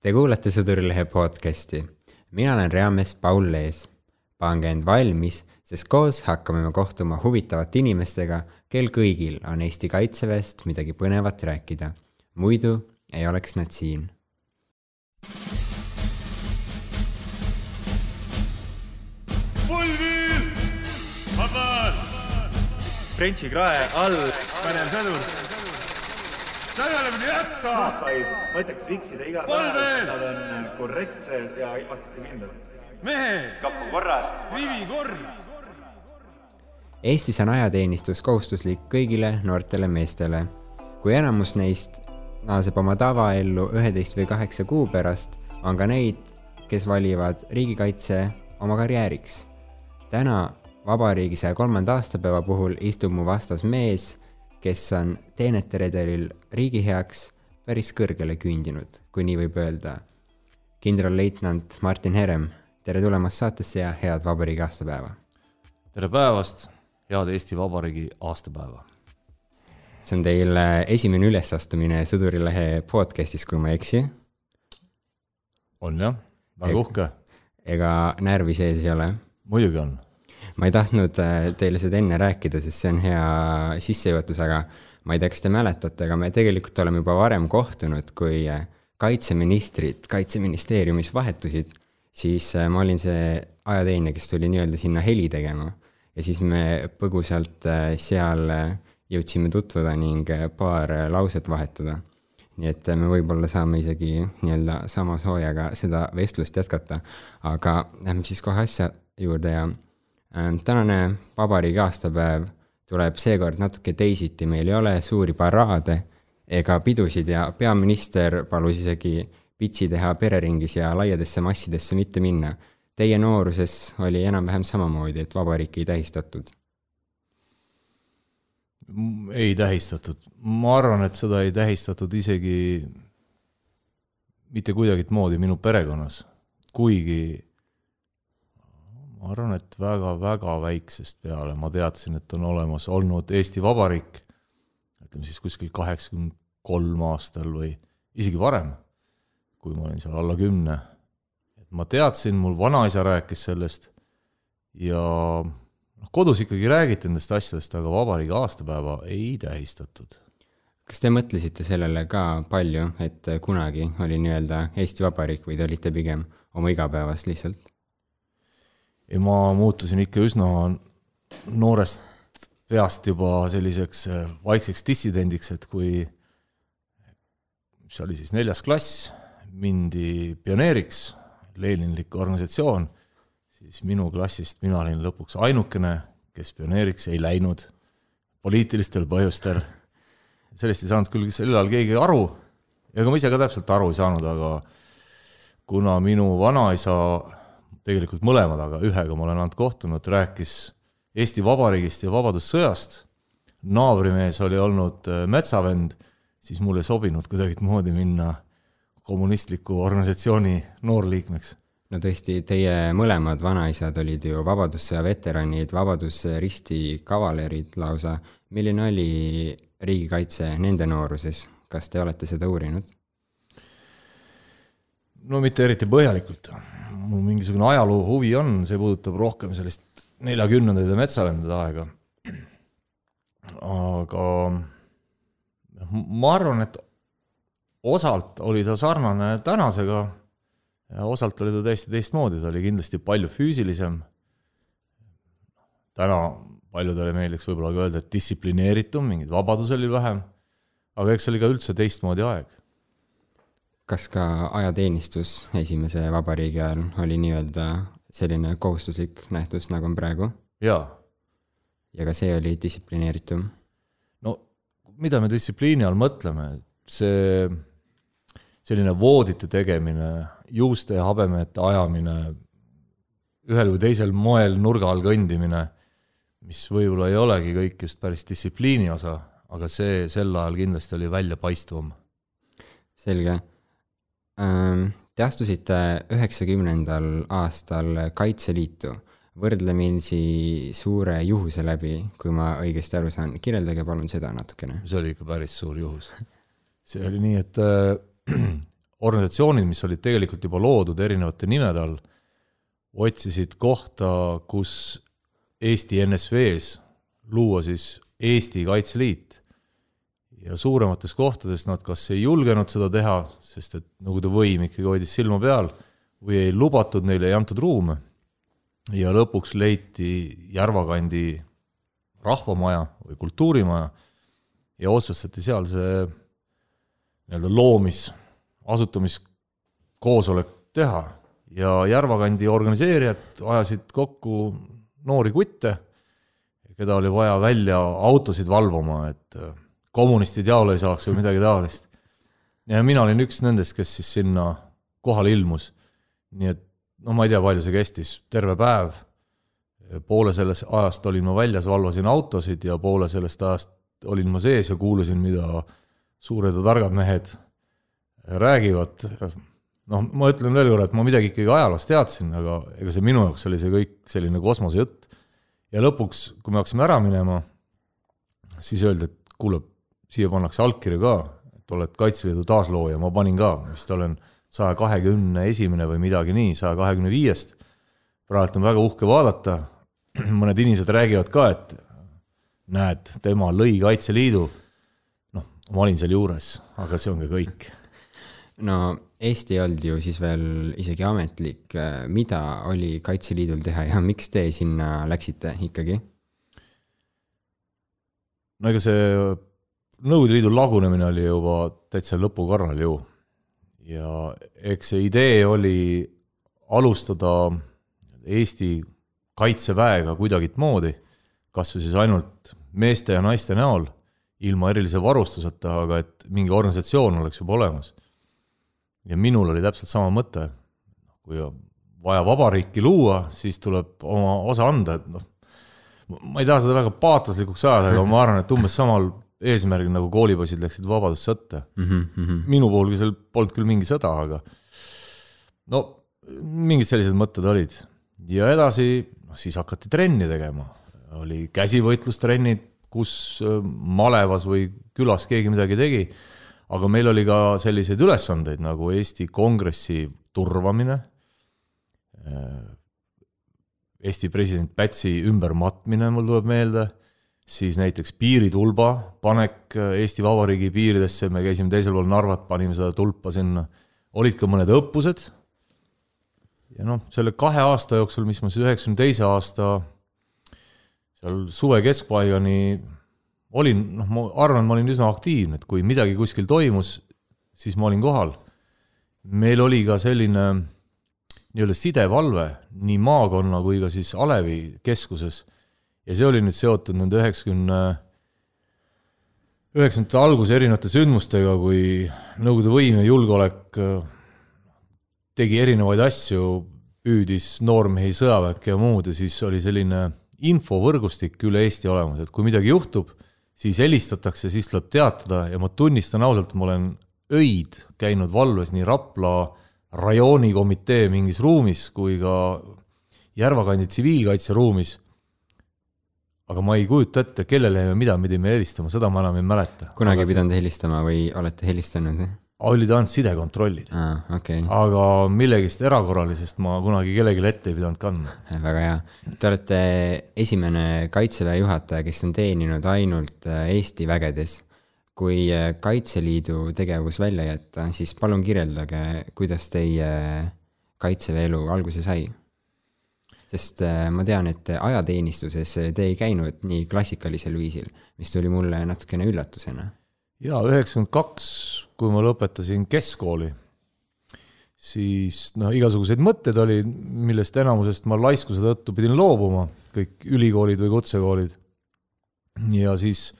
Te kuulate Sõdurilehe podcasti. mina olen reamees Paul Lees. pange end valmis, sest koos hakkame me kohtuma huvitavate inimestega, kel kõigil on Eesti Kaitseväest midagi põnevat rääkida. muidu ei oleks nad siin. Frenchi krae all pädev sõdur. Sõjalemine jätta. saapaid, ma ütleks viksida iga päev, nad on korrektsed ja vastikukindlad. mehe, kapp on korras. rivi korv. Eestis on ajateenistus kohustuslik kõigile noortele meestele. kui enamus neist naaseb oma tavaellu üheteist või kaheksa kuu pärast, on ka neid, kes valivad riigikaitse oma karjääriks. täna, vabariigi saja kolmanda aastapäeva puhul istub mu vastas mees, kes on teenete redelil riigi heaks päris kõrgele küündinud, kui nii võib öelda. kindralleitnant Martin Herem, tere tulemast saatesse ja head vabariigi aastapäeva! tere päevast, head Eesti Vabariigi aastapäeva. see on teil äh, esimene ülesastumine Sõdurilehe podcastis, kui ma ei eksi. on jah, väga uhke, ega närvi sees ei ole? muidugi on. Ma ei tahtnud äh, teile seda enne rääkida, sest see on hea sissejuhatus, aga ma ei tea, kas te mäletate, aga me tegelikult oleme juba varem kohtunud, kui äh, kaitseministrid kaitseministeeriumis vahetusid, siis äh, ma olin see ajateenija, kes tuli nii-öelda sinna heli tegema. ja siis me põgusalt seal jõudsime tutvuda ning paar lauset vahetada. nii et me võib-olla saame isegi nii-öelda sama soojaga seda vestlust jätkata. aga lähme siis kohe asja juurde ja tänane vabariigi aastapäev tuleb seekord natuke teisiti, meil ei ole suuri paraade ega pidusid ja peaminister palus isegi pitsi teha pereringis ja laiadesse massidesse mitte minna. Teie nooruses oli enam-vähem samamoodi, et vabariiki ei tähistatud. Ei tähistatud, ma arvan, et seda ei tähistatud isegi mitte kuidagimoodi minu perekonnas, kuigi ma arvan, et väga-väga väiksest peale ma teadsin, et on olemas olnud Eesti Vabariik, ütleme siis kuskil kaheksakümmend kolm aastal või isegi varem, kui ma olin seal alla kümne. et ma teadsin, mul vanaisa rääkis sellest ja noh, kodus ikkagi räägiti nendest asjadest, aga vabariigi aastapäeva ei tähistatud. kas te mõtlesite sellele ka palju, et kunagi oli nii-öelda Eesti Vabariik või te olite pigem oma igapäevast lihtsalt? Ja ma muutusin ikka üsna noorest peast juba selliseks äh, vaikseks dissidendiks, et kui, see oli siis, neljas klass, mindi pioneeriks, Leninlik organisatsioon, siis minu klassist mina olin lõpuks ainukene, kes pioneeriks ei läinud poliitilistel põhjustel. sellest ei saanud küll sel ajal keegi aru ega ma ise ka täpselt aru ei saanud, aga kuna minu vanaisa tegelikult mõlemad, aga ühega ma olen ainult kohtunud, rääkis Eesti Vabariigist ja Vabadussõjast. naabrimees oli olnud äh, metsavend, siis mul ei sobinud kuidagimoodi minna kommunistliku organisatsiooni noorliikmeks. no tõesti, teie mõlemad vanaisad olid ju Vabadussõja veteranid, Vabadusristi kavalerid lausa. milline oli riigikaitse nende nooruses, kas te olete seda uurinud? No mitte eriti põhjalikult. mul mingisugune ajaloo huvi on, see puudutab rohkem sellist neljakümnendaid ja metsavendade aega. aga ma arvan, et osalt oli ta sarnane tänasega ja osalt oli ta täiesti teistmoodi, ta oli kindlasti palju füüsilisem. täna paljudele meeldiks võib-olla ka öelda, et distsiplineeritum, mingeid vabadusi oli vähem. aga eks see oli ka üldse teistmoodi aeg kas ka ajateenistus esimese vabariigi ajal oli nii-öelda selline kohustuslik nähtus, nagu on praegu? jaa ja ka see oli distsiplineeritum? no mida me distsipliini all mõtleme, see selline voodite tegemine, juuste ja habemete ajamine, ühel või teisel moel nurga all kõndimine, mis võib-olla ei olegi kõik just päris distsipliini osa, aga see sel ajal kindlasti oli väljapaistvam. selge. Te astusite üheksakümnendal aastal Kaitseliitu võrdlemisi suure juhuse läbi, kui ma õigesti aru saan. kirjeldage palun seda natukene. see oli ikka päris suur juhus. see oli nii, et äh, organisatsioonid, mis olid tegelikult juba loodud erinevate nimede all, otsisid kohta, kus Eesti NSV-s luua siis Eesti Kaitseliit. Ja suuremates kohtades nad kas ei julgenud seda teha, sest et Nõukogude võim ikkagi hoidis silma peal, või ei lubatud neile, ei antud ruume. ja lõpuks leiti Järvakandi rahvamaja või kultuurimaja ja otsustati seal see nii-öelda loomis, asutamiskoosolek teha ja Järvakandi organiseerijad ajasid kokku noori kutte, keda oli vaja välja autosid valvama, et kommunistid jaole ei saaks või midagi taolist. ja mina olin üks nendest, kes siis sinna kohale ilmus. nii et no ma ei tea, palju see kestis, terve päev. poole sellest ajast olin ma väljas, valvasin autosid ja poole sellest ajast olin ma sees ja kuulasin, mida suured ja targad mehed räägivad. noh, ma ütlen veel korra, et ma midagi ikkagi ajaloost teadsin, aga ega see minu jaoks oli see kõik selline kosmosejutt. ja lõpuks, kui me hakkasime ära minema, siis öeldi, et kuule, siia pannakse allkirju ka, et oled Kaitseliidu taaslooja, ma panin ka, vist olen saja kahekümne esimene või midagi nii, saja kahekümne viiest. praegu on väga uhke vaadata, mõned inimesed räägivad ka, et näed, tema lõi Kaitseliidu. noh, ma olin seal juures, aga see on ka kõik. no Eesti ei olnud ju siis veel isegi ametlik, mida oli Kaitseliidul teha ja miks te sinna läksite ikkagi? no ega see Nõukogude Liidu lagunemine oli juba täitsa lõpukorral ju. ja eks see idee oli alustada Eesti kaitseväega kuidagimoodi, kas või siis ainult meeste ja naiste näol, ilma erilise varustuseta, aga et mingi organisatsioon oleks juba olemas. ja minul oli täpselt sama mõte, kui vaja vabariiki luua, siis tuleb oma osa anda, et noh, ma ei taha seda väga paatoslikuks ajada, aga ma arvan, et umbes samal eesmärgil, nagu koolipoisid läksid vabadussõtta mm. -hmm. minu puhul seal polnud küll mingi sõda, aga no mingid sellised mõtted olid. ja edasi, noh siis hakati trenni tegema oli käsivõitlustrennid, kus äh, malevas või külas keegi midagi tegi, aga meil oli ka selliseid ülesandeid nagu Eesti Kongressi turvamine, äh, Eesti president Pätsi ümbermatmine, mul tuleb meelde, siis näiteks piiritulba panek äh, Eesti Vabariigi piiridesse, me käisime teisel pool Narvat, panime seda tulpa sinna, olid ka mõned õppused. Ja noh, selle kahe aasta jooksul, mis ma siis üheksakümne teise aasta seal suve keskpaigani olin, noh, ma arvan, ma olin üsna aktiivne, et kui midagi kuskil toimus, siis ma olin kohal. meil oli ka selline nii-öelda sidevalve nii maakonna kui ka siis alevi keskuses ja see oli nüüd seotud nende üheksakümne, üheksakümnendate alguse erinevate sündmustega, kui Nõukogude võim ja julgeolek äh, tegi erinevaid asju, püüdis noormehi sõjaväkke ja muud ja siis oli selline infovõrgustik üle Eesti olemas, et kui midagi juhtub, siis helistatakse, siis tuleb teatada ja ma tunnistan ausalt, ma olen öid käinud valves nii Rapla rajoonikomitee mingis ruumis kui ka Järvakandi tsiviilkaitseruumis. Aga ma ei kujuta ette, kellele me mida pidime helistama, seda ma enam ei mäleta. kunagi ei pidanud helistama või olete helistanud? olid ainult sidekontrollid ah,. Okay. aga millegist erakorralisest ma kunagi kellelegi ette ei pidanud kandma. väga hea. Te olete esimene kaitseväe juhataja, kes on teeninud ainult äh, Eesti vägedes. kui äh, Kaitseliidu tegevus välja jätta, siis palun kirjeldage, kuidas teie kaitseväe elu alguse sai? Sest äh, ma tean, et ajateenistuses te ei käinud nii klassikalisel viisil, mis tuli mulle natukene üllatusena jaa, üheksakümmend kaks, kui ma lõpetasin keskkooli, siis noh, igasuguseid mõtteid oli, millest enamusest ma laiskuse tõttu pidin loobuma, kõik ülikoolid või kutsekoolid. ja siis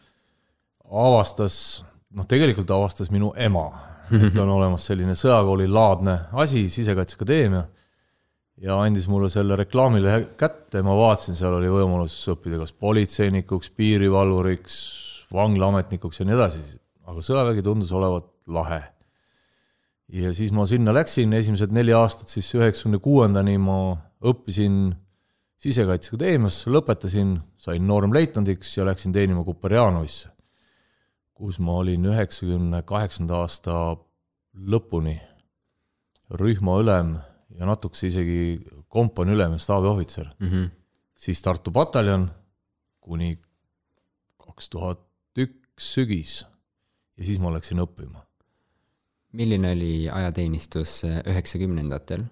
avastas, noh, tegelikult avastas minu ema, et on olemas selline sõjakoolilaadne asi, Sisekaitseakadeemia, ja andis mulle selle reklaamilehe kätte, ma vaatasin, seal oli võimalus õppida kas politseinikuks, piirivalvuriks, vanglaametnikuks ja nii edasi. Aga sõjavägi tundus olevat lahe. ja siis ma sinna läksin, esimesed neli aastat siis üheksakümne kuuendani ma õppisin Sisekaitseakadeemias, lõpetasin, sain nooremleitnandiks ja läksin teenima Kuperjanovisse, kus ma olin üheksakümne kaheksanda aasta lõpuni rühmaülem ja natukese isegi kompanii ülem ja staabiohvitser mm. Mhm. siis Tartu pataljon kuni kaks tuhat üks sügis ja siis ma läksin õppima. milline oli ajateenistus äh, üheksakümnendatel?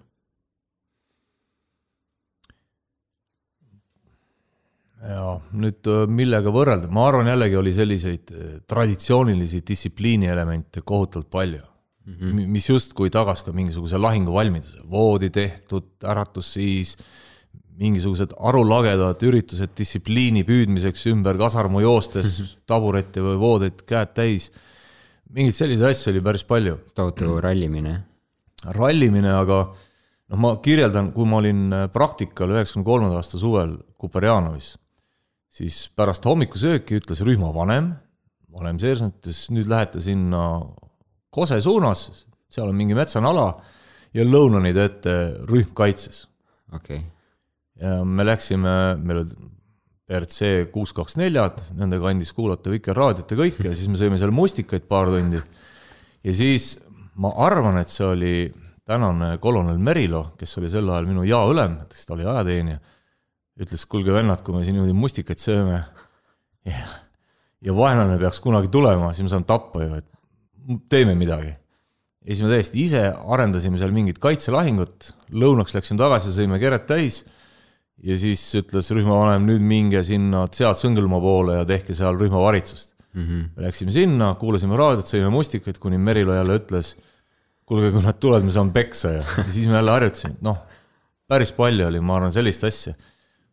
ja nüüd äh, millega võrrelda, ma arvan jällegi oli selliseid äh, traditsioonilisi distsipliini elemente kohutavalt palju mm, -hmm. mis justkui tagas ka mingisuguse lahinguvalmiduse, voodi tehtud, äratus siis, mingisugused arulagedad üritused distsipliini püüdmiseks ümber kasarmu joostes, taburette või voodeid käed täis. mingeid selliseid asju oli päris palju. tohutu mm. rallimine. rallimine, aga noh, ma kirjeldan, kui ma olin äh, praktikal üheksakümne kolmanda aasta suvel Kuperjanovis siis pärast hommikusööki ütles rühma vanem, vanem seersant ütles, nüüd lähete sinna Kose suunas, seal on mingi metsane ala ja lõunani teete rühm kaitses. okei okay.. ja me läksime, meil olid BRC kuus kaks neljad, nende kandis kuulata Vikerraadiot ja kõike ja siis me sõime seal mustikaid paar tundi. ja siis ma arvan, et see oli tänane kolonel Merilo, kes oli sel ajal minu jaoülem, kes ta oli ajateenija ütles, kuulge vennad, kui me siin niimoodi mustikaid sööme ja, ja vaenlane peaks kunagi tulema, siis me saame tappa ju, et teeme midagi. ja siis me täiesti ise arendasime seal mingit kaitselahingut, lõunaks läksime tagasi, sõime keret täis ja siis ütles rühmavanem, nüüd minge sinna sealt Sõngelmaa poole ja tehke seal rühmavaritsust mm. -hmm. me läksime sinna, kuulasime raadiot, sõime mustikaid, kuni Merilo jälle ütles, kuulge, kui nad tulevad, me saame peksa ja, ja siis me jälle harjutasime, noh, päris palju oli, ma arvan, sellist asja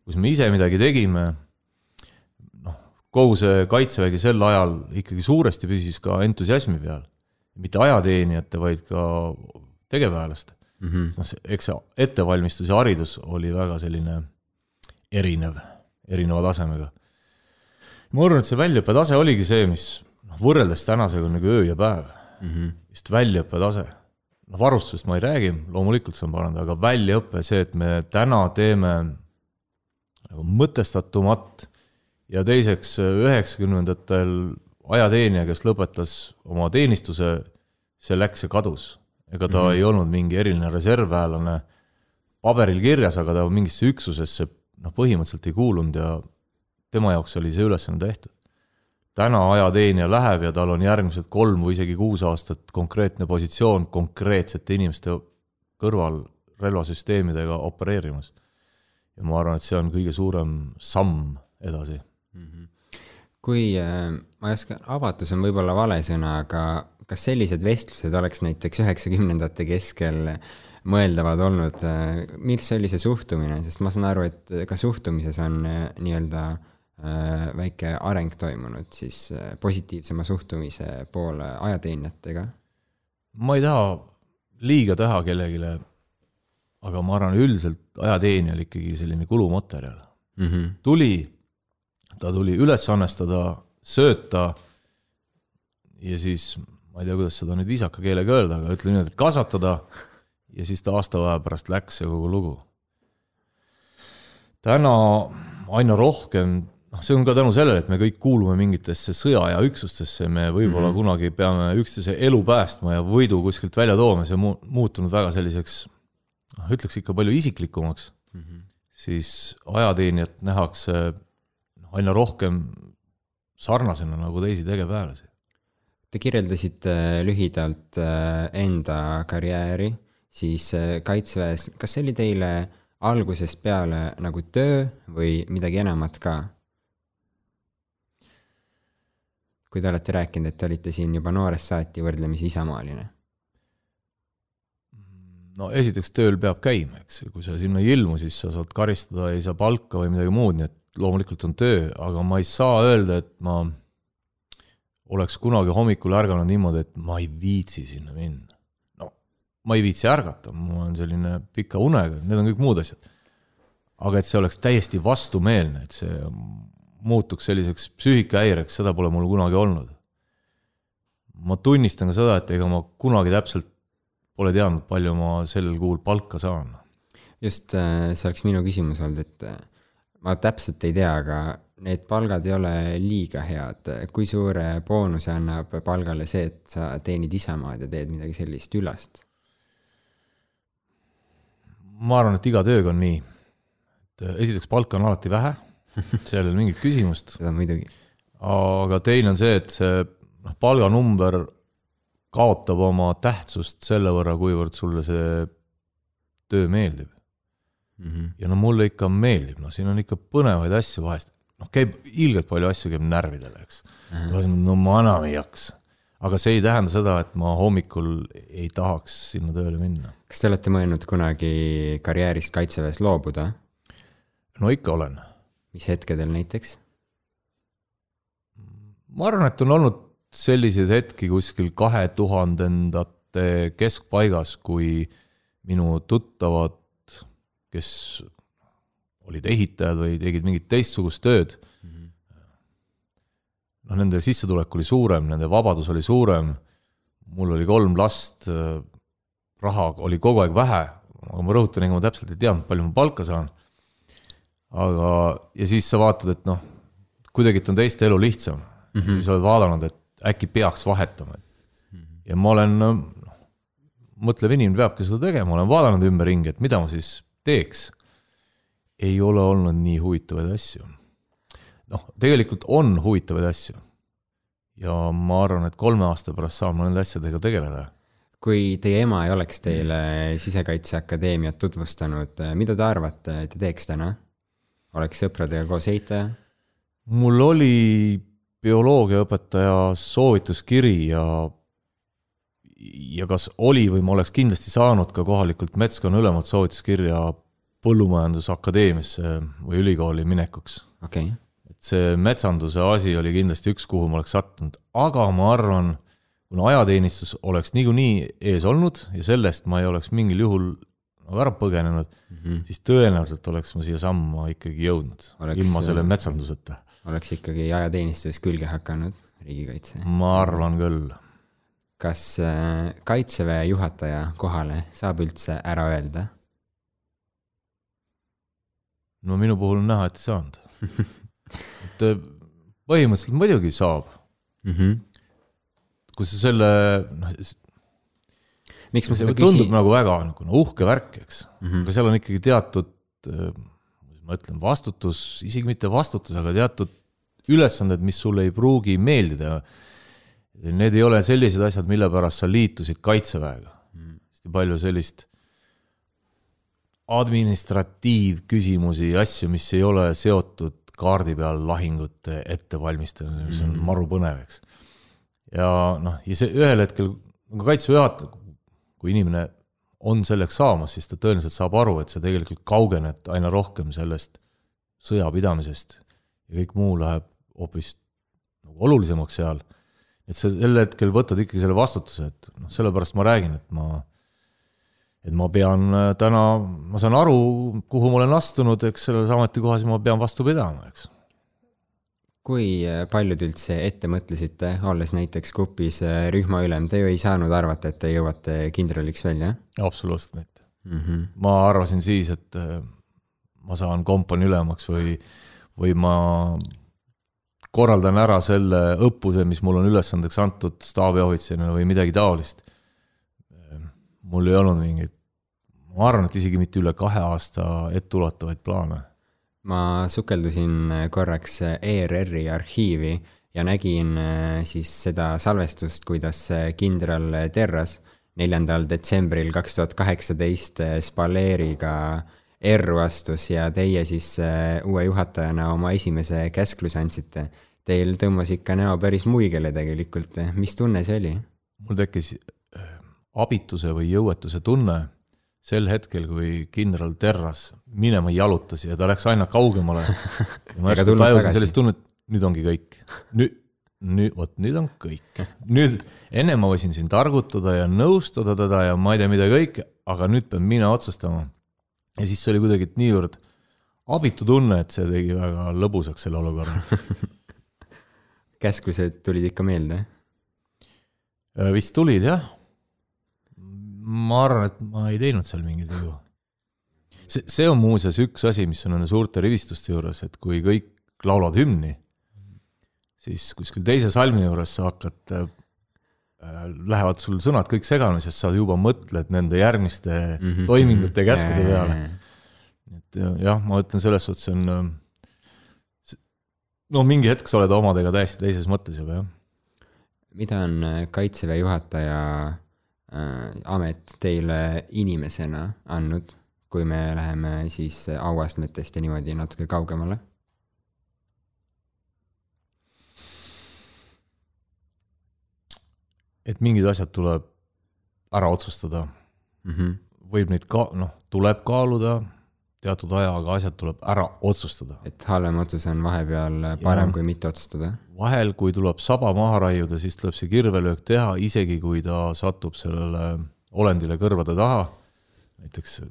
kus me ise midagi tegime, kogu see kaitsevägi sel ajal ikkagi suuresti püsis ka entusiasmi peal. mitte ajateenijate, vaid ka tegevväelaste mm. -hmm. noh, eks see ettevalmistus ja haridus oli väga selline erinev, erineva tasemega. ma arvan, et see väljaõppe tase oligi see, mis noh, võrreldes tänasega on nagu öö ja päev mm. -hmm. just väljaõppe tase noh, varustusest ma ei räägi, loomulikult see on parandada, aga väljaõpe, see, et me täna teeme nagu mõtestatumat ja teiseks üheksakümnendatel ajateenija, kes lõpetas oma teenistuse, see läks ja kadus. ega ta mm -hmm. ei olnud mingi eriline reservväelane paberil kirjas, aga ta mingisse üksusesse noh, põhimõtteliselt ei kuulunud ja tema jaoks oli see ülesanne tehtud. täna ajateenija läheb ja tal on järgmised kolm või isegi kuus aastat konkreetne positsioon konkreetsete inimeste kõrval relvasüsteemidega opereerimas ja ma arvan, et see on kõige suurem samm edasi. Kui äh,, ma ei oska, avatus on võib-olla vale sõna, aga kas sellised vestlused oleks näiteks üheksakümnendate keskel mõeldavad olnud, mis oli see suhtumine, sest ma saan aru, et ka suhtumises on äh, nii-öelda äh, väike areng toimunud siis äh, positiivsema suhtumise poole ajateenijatega? ma ei taha liiga teha kellelegi aga ma arvan, üldiselt ajateenija oli ikkagi selline kulumaterjal mm. -hmm. tuli, ta tuli üles annestada, sööta ja siis ma ei tea, kuidas seda nüüd viisaka keelega öelda, aga ütleme niimoodi, et kasvatada ja siis ta aasta aja pärast läks ja kogu lugu. täna aina rohkem, noh, see on ka tänu sellele, et me kõik kuulume mingitesse sõjaaja üksustesse, me võib-olla mm -hmm. kunagi peame üksteise elu päästma ja võidu kuskilt välja tooma, see on muutunud väga selliseks noh, ütleks ikka palju isiklikumaks mm, -hmm. siis ajateenijat nähakse aina rohkem sarnasena nagu teisi tegevväelasi. Te kirjeldasite lühidalt äh, enda karjääri siis äh, kaitseväes, kas see oli teile algusest peale nagu töö või midagi enamat ka? kui te olete rääkinud, et te olite siin juba noorest saati võrdlemisi isamaaline no esiteks tööl peab käima, eks, kui sa sinna ei ilmu, siis sa saad karistada, ei saa palka või midagi muud, nii et loomulikult on töö, aga ma ei saa öelda, et ma oleks kunagi hommikul ärganud niimoodi, et ma ei viitsi sinna minna. no ma ei viitsi ärgata, mul on selline pika unega, need on kõik muud asjad. aga et see oleks täiesti vastumeelne, et see muutuks selliseks psüühikahäireks, seda pole mul kunagi olnud. ma tunnistan ka seda, et ega ma kunagi täpselt pole teadnud, palju ma sellel kuul palka saan. just, äh, see oleks minu küsimus olnud, et äh, ma täpselt ei tea, aga need palgad ei ole liiga head. kui suure boonuse annab palgale see, et sa teenid isamaad ja teed midagi sellist ülast? ma arvan, et iga tööga on nii. et äh, esiteks palka on alati vähe, seal ei ole mingit küsimust, seda muidugi. aga teine on see, et see noh, palganumber kaotab oma tähtsust selle võrra, kuivõrd sulle see töö meeldib. Mhm. ja no mulle ikka meeldib, no siin on ikka põnevaid asju vahest, noh, käib ilgelt palju asju käib närvidele, eks. no ma enam ei jaksa. aga see ei tähenda seda, et ma hommikul ei tahaks sinna tööle minna. kas te olete mõelnud kunagi karjäärist kaitseväes loobuda? no ikka olen. mis hetkedel näiteks? ma arvan, et on olnud selliseid hetki kuskil kahe tuhandendate keskpaigas, kui minu tuttavad, kes olid ehitajad või tegid mingit teistsugust tööd, noh, nende sissetulek oli suurem, nende vabadus oli suurem, mul oli kolm last, raha oli kogu aeg vähe, aga ma rõhutan, ega ma täpselt ei teadnud, palju ma palka saan. aga, ja siis sa vaatad, et noh, kuidagilt on teiste elu lihtsam mm, -hmm. siis oled vaadanud, et äkki peaks vahetama. ja ma olen, noh, mõtlev inimene peabki seda tegema, olen vaadanud ümberringi, et mida ma siis teeks. ei ole olnud nii huvitavaid asju noh, tegelikult on huvitavaid asju. ja ma arvan, et kolme aasta pärast saan ma nende asjadega tegeleda. kui teie ema ei oleks teile Sisekaitseakadeemiat tutvustanud, mida te arvate, te teeks täna? oleks sõpradega koos ehitaja? mul oli bioloogiaõpetaja soovituskiri ja ja kas oli või ma oleks kindlasti saanud ka kohalikult metskonna ülemalt soovituskirja Põllumajandusakadeemiasse või ülikooli minekuks okay., et see metsanduse asi oli kindlasti üks, kuhu ma oleks sattunud, aga ma arvan, kuna ajateenistus oleks niikuinii ees olnud ja sellest ma ei oleks mingil juhul nagu ära põgenenud mm, -hmm. siis tõenäoliselt oleks ma siiasamma ikkagi jõudnud ilma selle metsanduseta. oleks ikkagi ajateenistuses külge hakanud, riigikaitse. ma arvan küll. Kas äh, kaitseväe juhataja kohale saab üldse ära öelda? no minu puhul on näha, et ei saanud. et äh, põhimõtteliselt muidugi saab, Mm -hmm. kui sa selle, noh, miks ma seda tundub küsin? nagu väga nagu no, uhke värk, eks mm. -hmm. aga seal on ikkagi teatud, ma ütlen, vastutus, isegi mitte vastutus, aga teatud ülesanded, mis sulle ei pruugi meeldida. Need ei ole sellised asjad, mille pärast sa liitusid kaitseväega mm.. hästi palju sellist administratiivküsimusi, asju, mis ei ole seotud kaardi peal lahingute ettevalmistamisega, mis on maru põnev, eks. ja noh, ja see ühel hetkel, nagu kaitseväe juhataja, kui inimene on selleks saamas, siis ta tõenäoliselt saab aru, et sa tegelikult kaugened aina rohkem sellest sõjapidamisest ja kõik muu läheb hoopis nagu olulisemaks seal. Et sa sel hetkel võtad ikkagi selle vastutuse, et noh, sellepärast ma räägin, et ma, et ma pean äh, täna, ma saan aru, kuhu ma olen astunud, eks selles ametikohas ma pean vastu pidama, eks. kui äh, palju te üldse ette mõtlesite, olles näiteks grupis äh, rühmaülem, te ju ei saanud arvata, et te jõuate kindraliks välja absoluutselt mitte. mm? -hmm. ma arvasin siis, et ma saan kompanii ülemaks või, või ma korraldan ära selle õppuse, mis mul on ülesandeks antud staabiohvitserina või midagi taolist. mul ei olnud mingeid, ma arvan, et isegi mitte üle kahe aasta etteulatuvaid plaane. ma sukeldusin korraks ERR-i arhiivi ja nägin äh, siis seda salvestust, kuidas kindral Terras neljandal detsembril kaks tuhat kaheksateist äh, Spaleeriga erru astus ja teie siis äh, uue juhatajana oma esimese käskluse andsite. Teil tõmbas ikka näo päris muigele tegelikult, mis tunne see oli? mul tekkis äh, abituse või jõuetuse tunne sel hetkel, kui kindral Terras minema jalutas ja ta läks aina kaugemale. ja ma järsku tajusin sellist tunnet, nüüd ongi kõik. nüüd, nüüd, vot nüüd on kõik. nüüd, enne ma võisin siin targutada ja nõustada teda ja ma ei tea, mida kõike, aga nüüd pean mina otsustama. ja siis see oli kuidagi niivõrd abitu tunne, et see tegi väga lõbusaks selle olukorra. käsklused tulid ikka meelde? Äh, vist tulid jah. ma arvan, et ma ei teinud seal mingeid vigu. see, see on muuseas üks asi, mis on nende suurte rivistuste juures, et kui kõik laulavad hümni, siis kuskil teise salmi juures sa hakkad äh, lähevad sul sõnad kõik segamini, sest sa juba mõtled nende järgmiste mm -hmm. toimingute ja käskude peale. et ja- jah, ma ütlen selles suhtes on, no mingi hetk sa oled omadega täiesti teises mõttes juba jah. mida on äh, kaitseväe juhataja äh, amet teile inimesena andnud, kui me läheme siis äh, auastmetest ja niimoodi natuke kaugemale? et mingid asjad tuleb ära otsustada, Mm -hmm. võib neid ka, noh, tuleb kaaluda teatud ajaga, asjad tuleb ära otsustada. et halvem otsus on vahepeal parem Jaa. kui mitte otsustada. vahel, kui tuleb saba maha raiuda, siis tuleb see kirvelöök teha, isegi kui ta satub sellele olendile kõrvade taha, näiteks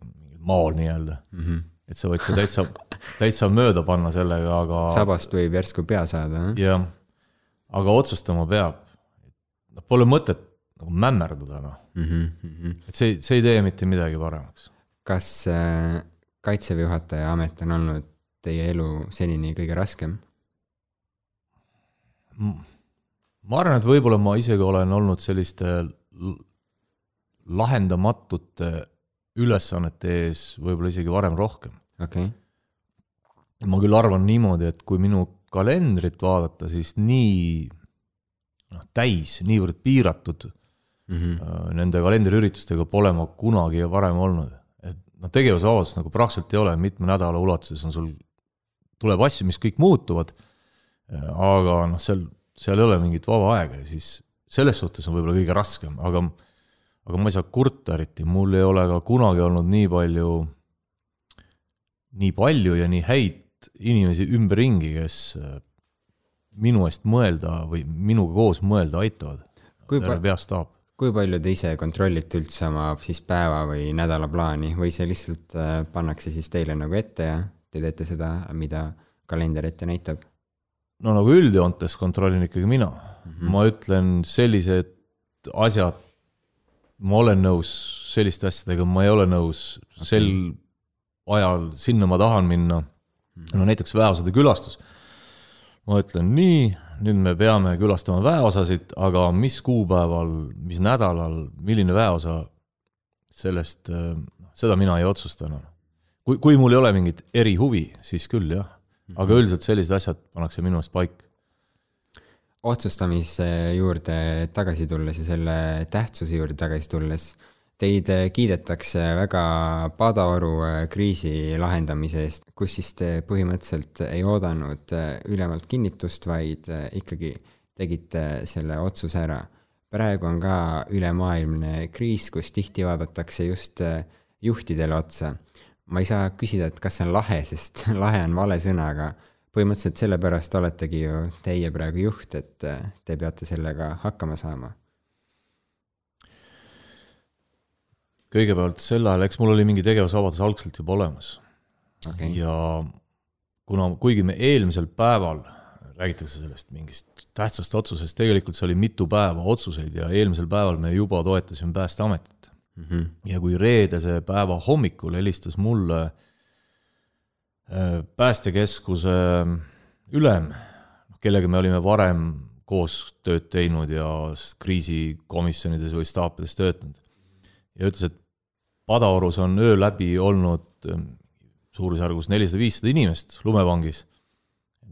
maol nii-öelda mm. -hmm. et sa võid ka täitsa, täitsa mööda panna sellega, aga sabast võib järsku pea saada. jah, aga otsustama peab. pole mõtet nagu mämmerdada, noh. Mhm, et see, see ei tee mitte midagi paremaks. kas äh, kaitseväe juhataja amet on olnud teie elu senini kõige raskem? ma arvan, et võib-olla ma isegi olen olnud selliste lahendamatute ülesannete ees võib-olla isegi varem rohkem. okei okay., ma küll arvan niimoodi, et kui minu kalendrit vaadata, siis nii noh, täis, niivõrd piiratud mm -hmm. nende kalendriüritustega pole ma kunagi varem olnud. noh, tegevusvabadust nagu praktiliselt ei ole, mitme nädala ulatuses on sul, tuleb asju, mis kõik muutuvad, aga noh, seal, seal ei ole mingit vaba aega ja siis selles suhtes on võib-olla kõige raskem, aga aga ma ei saa kurta eriti, mul ei ole ka kunagi olnud nii palju, nii palju ja nii häid inimesi ümberringi, kes äh, minu eest mõelda või minuga koos mõelda aitavad. Kui pa- terve peastaap. Kui palju te ise kontrollite üldse oma siis päeva või nädala plaani või see lihtsalt äh, pannakse siis teile nagu ette ja te teete seda, mida kalender ette näitab? no nagu üldjoontes kontrollin ikkagi mina mm. -hmm. ma ütlen sellised asjad, ma olen nõus selliste asjadega, ma ei ole nõus okay. sel ajal, sinna ma tahan minna. no näiteks väeosade külastus. ma ütlen nii, nüüd me peame külastama väeosasid, aga mis kuupäeval, mis nädalal, milline väeosa, sellest, seda mina ei otsusta enam. kui, kui mul ei ole mingit erihuvi, siis küll jah, aga üldiselt sellised asjad pannakse minu arust paika. otsustamise juurde tagasi tulles ja selle tähtsuse juurde tagasi tulles, teid kiidetakse väga Padaoru äh, kriisi lahendamise eest, kus siis te põhimõtteliselt ei oodanud äh, ülemalt kinnitust, vaid äh, ikkagi tegite selle otsuse ära. praegu on ka ülemaailmne kriis, kus tihti vaadatakse just juhtidele otsa. ma ei saa küsida, et kas see on lahe, sest lahe on vale sõna, aga põhimõtteliselt sellepärast oletegi ju teie praegu juht, et te peate sellega hakkama saama. Kõigepealt sel ajal, eks mul oli mingi tegevusvabadus algselt juba olemas okei, ja kuna, kuigi me eelmisel päeval räägitakse sellest mingist tähtsast otsusest, tegelikult see oli mitu päeva otsuseid ja eelmisel päeval me juba toetasime Päästeametit. Mhm. ja kui reedese päeva hommikul helistas mulle äh, päästekeskuse ülem, kellega me olime varem koos tööd teinud ja kriisikomisjonides või staapides töötanud ja ütles, et Padaorus on öö läbi olnud ähm, suurusjärgus nelisada, viissada inimest lumevangis.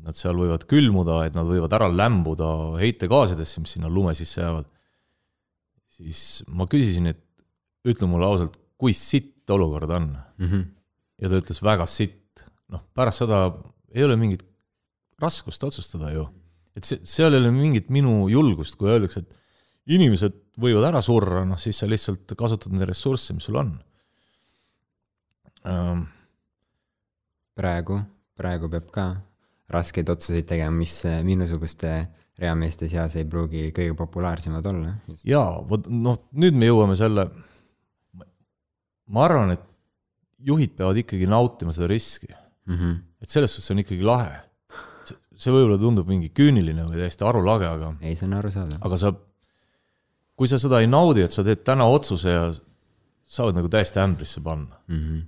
Nad seal võivad külmuda, et nad võivad ära lämbuda heitegaasidesse, mis sinna lume sisse jäävad. siis ma küsisin, et ütle mulle ausalt, kui sitt olukord on? Mhm. ja ta ütles väga sitt. noh, pärast seda ei ole mingit raskust otsustada ju. et see, seal ei ole mingit minu julgust, kui öeldakse, et inimesed võivad ära surra, noh siis sa lihtsalt kasutad neid ressursse, mis sul on ähm,. praegu, praegu peab ka raskeid otsuseid tegema, mis äh, minusuguste reameeste seas ei pruugi kõige populaarsemad olla. jaa, vot noh, nüüd me jõuame selle, ma arvan, et juhid peavad ikkagi nautima seda riski, Mhm. et selles suhtes on ikkagi lahe. see võib-olla tundub mingi küüniline või täiesti arulage, aga ei, see on arusaadav. aga sa, kui sa seda ei naudi, et sa teed täna otsuse ja sa võid nagu täiesti ämbrisse panna, Mhm.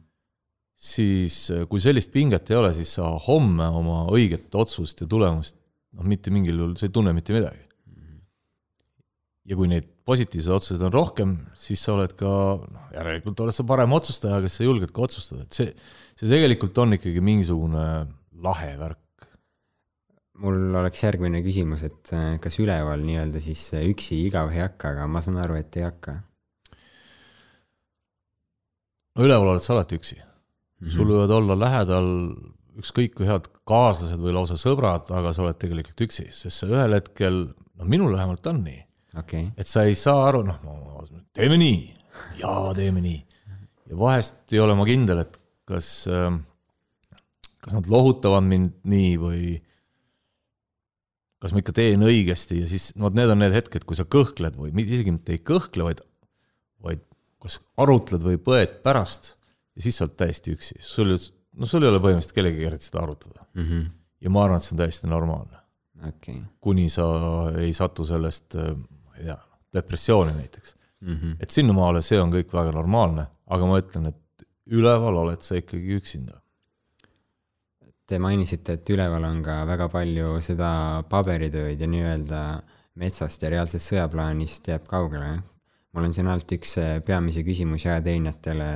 siis äh, kui sellist pinget ei ole, siis sa homme oma õiget otsust ja tulemust noh, mitte mingil juhul sa ei tunne mitte midagi. ja kui neid positiivseid otsuseid on rohkem, siis sa oled ka, noh järelikult oled sa parem otsustaja, kes sa julged ka otsustada, et see, see tegelikult on ikkagi mingisugune lahe värk. Mul oleks järgmine küsimus, et äh, kas üleval nii-öelda siis äh, üksi igav ei hakka, aga ma saan aru, et ei hakka. no üleval oled sa alati üksi mm. -hmm. sul võivad olla lähedal ükskõik kui head kaaslased või lausa sõbrad, aga sa oled tegelikult üksi, sest sa ühel hetkel, no minul vähemalt on nii, okei, et sa ei saa aru, noh, teeme nii ja teeme nii. ja vahest ei ole ma kindel, et kas, kas nad lohutavad mind nii või kas ma ikka teen õigesti ja siis vot need on need hetked, kui sa kõhkled või mitte isegi mitte ei kõhkle, vaid, vaid kas arutled või põed pärast ja siis sa oled täiesti üksi, sul, no sul ei ole põhimõtteliselt kellegagi seda arutada. ja ma arvan, et see on täiesti normaalne, okei, kuni sa ei satu sellest, ma ei tea, depressiooni näiteks. Mhm. et sinnamaale see on kõik väga normaalne, aga ma ütlen, et üleval oled sa ikkagi üksinda. Te mainisite, et üleval on ka väga palju seda paberitööd ja nii-öelda metsast ja reaalsest sõjaplaanist jääb kaugele. mul on siin alt üks äh, peamisi küsimusi ajateenijatele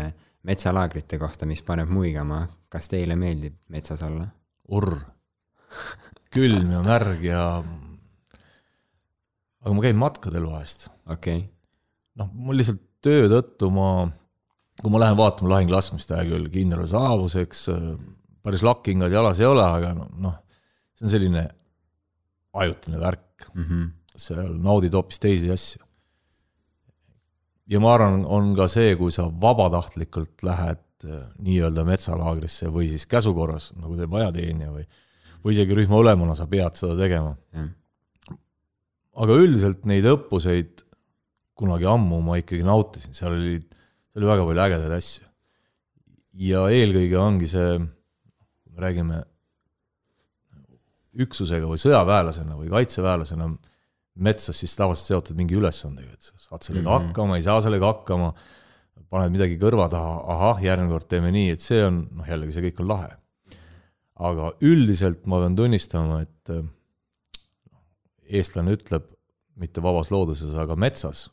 metsalaagrite kohta, mis paneb muigama. kas teile meeldib metsas olla? urr, külm ja märg ja. aga ma käin matkadel vahest, okei okay., noh, mul lihtsalt töö tõttu ma, kui ma lähen vaatama lahinglaskmist, hea küll, kindral saabus, eks päris lakkingad jalas ei ole, aga no- noh, see on selline ajutine värk, mm. -hmm. seal naudid hoopis teisi asju. ja ma arvan, on ka see, kui sa vabatahtlikult lähed äh, nii-öelda metsalaagrisse või siis käsukorras, nagu teeb ajateenija või, või isegi rühma ülemana sa pead seda tegema. jah, aga üldiselt neid õppuseid kunagi ammu ma ikkagi nautisin, seal oli, seal oli väga palju ägedaid asju. ja eelkõige ongi see, räägime üksusega või sõjaväelasena või kaitseväelasena metsas siis tavaliselt seotud mingi ülesandega, et sa saad sellega mm. -hmm. hakkama, ei saa sellega hakkama, paned midagi kõrva taha, ahah, järgmine kord teeme nii, et see on, noh jällegi see kõik on lahe. aga üldiselt ma pean tunnistama, et äh, eestlane ütleb mitte vabas looduses, aga metsas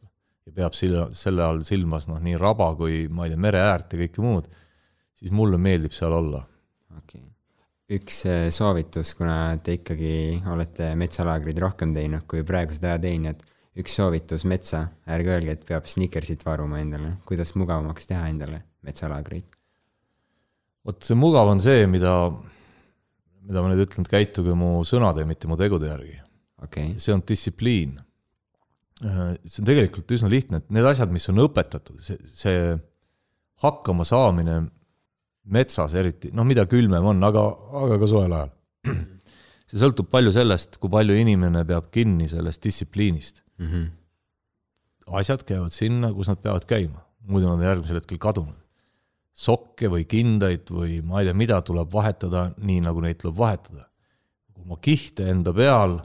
ja peab sille, selle all silmas noh, nii raba kui ma ei tea, mereäärt ja kõike muud, siis mulle meeldib seal olla. Okei okay.. üks äh, soovitus, kuna te ikkagi olete metsalaagrid rohkem teinud kui praegused ajateenijad, üks soovitus metsa, ärge öelge, et peab Snickersit varuma endale, kuidas mugavamaks teha endale metsalaagrit. vot see mugav on see, mida, mida ma nüüd ütlen, et käituge mu sõnade, mitte mu tegude järgi. okay., see on distsipliin. see on tegelikult üsna lihtne, et need asjad, mis on õpetatud, see, see hakkama saamine metsas eriti, noh, mida külmem on, aga, aga ka soojal ajal. see sõltub palju sellest, kui palju inimene peab kinni sellest distsipliinist. mm. -hmm. asjad käivad sinna, kus nad peavad käima, muidu nad on järgmisel hetkel kadunud. sokke või kindaid või ma ei tea, mida tuleb vahetada nii, nagu neid tuleb vahetada. oma kihte enda peal,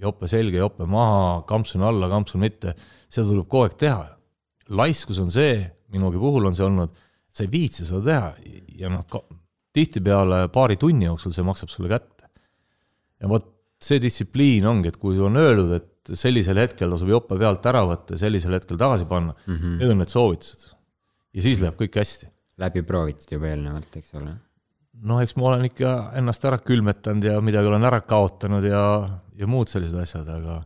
jope selga, jope maha, kampsun alla, kampsun mitte, seda tuleb kogu aeg teha. laiskus on see, minugi puhul on see olnud, sa ei viitsi seda teha ja noh, tihtipeale paari tunni jooksul see maksab sulle kätte. ja vot see distsipliin ongi, et kui on öeldud, et sellisel hetkel tasub jope pealt ära võtta ja sellisel hetkel tagasi panna mm, -hmm. need on need soovitused. ja siis läheb kõik hästi. läbi proovitud juba eelnevalt, eks ole. noh, eks ma olen ikka ennast ära külmetanud ja midagi olen ära kaotanud ja, ja muud sellised asjad, aga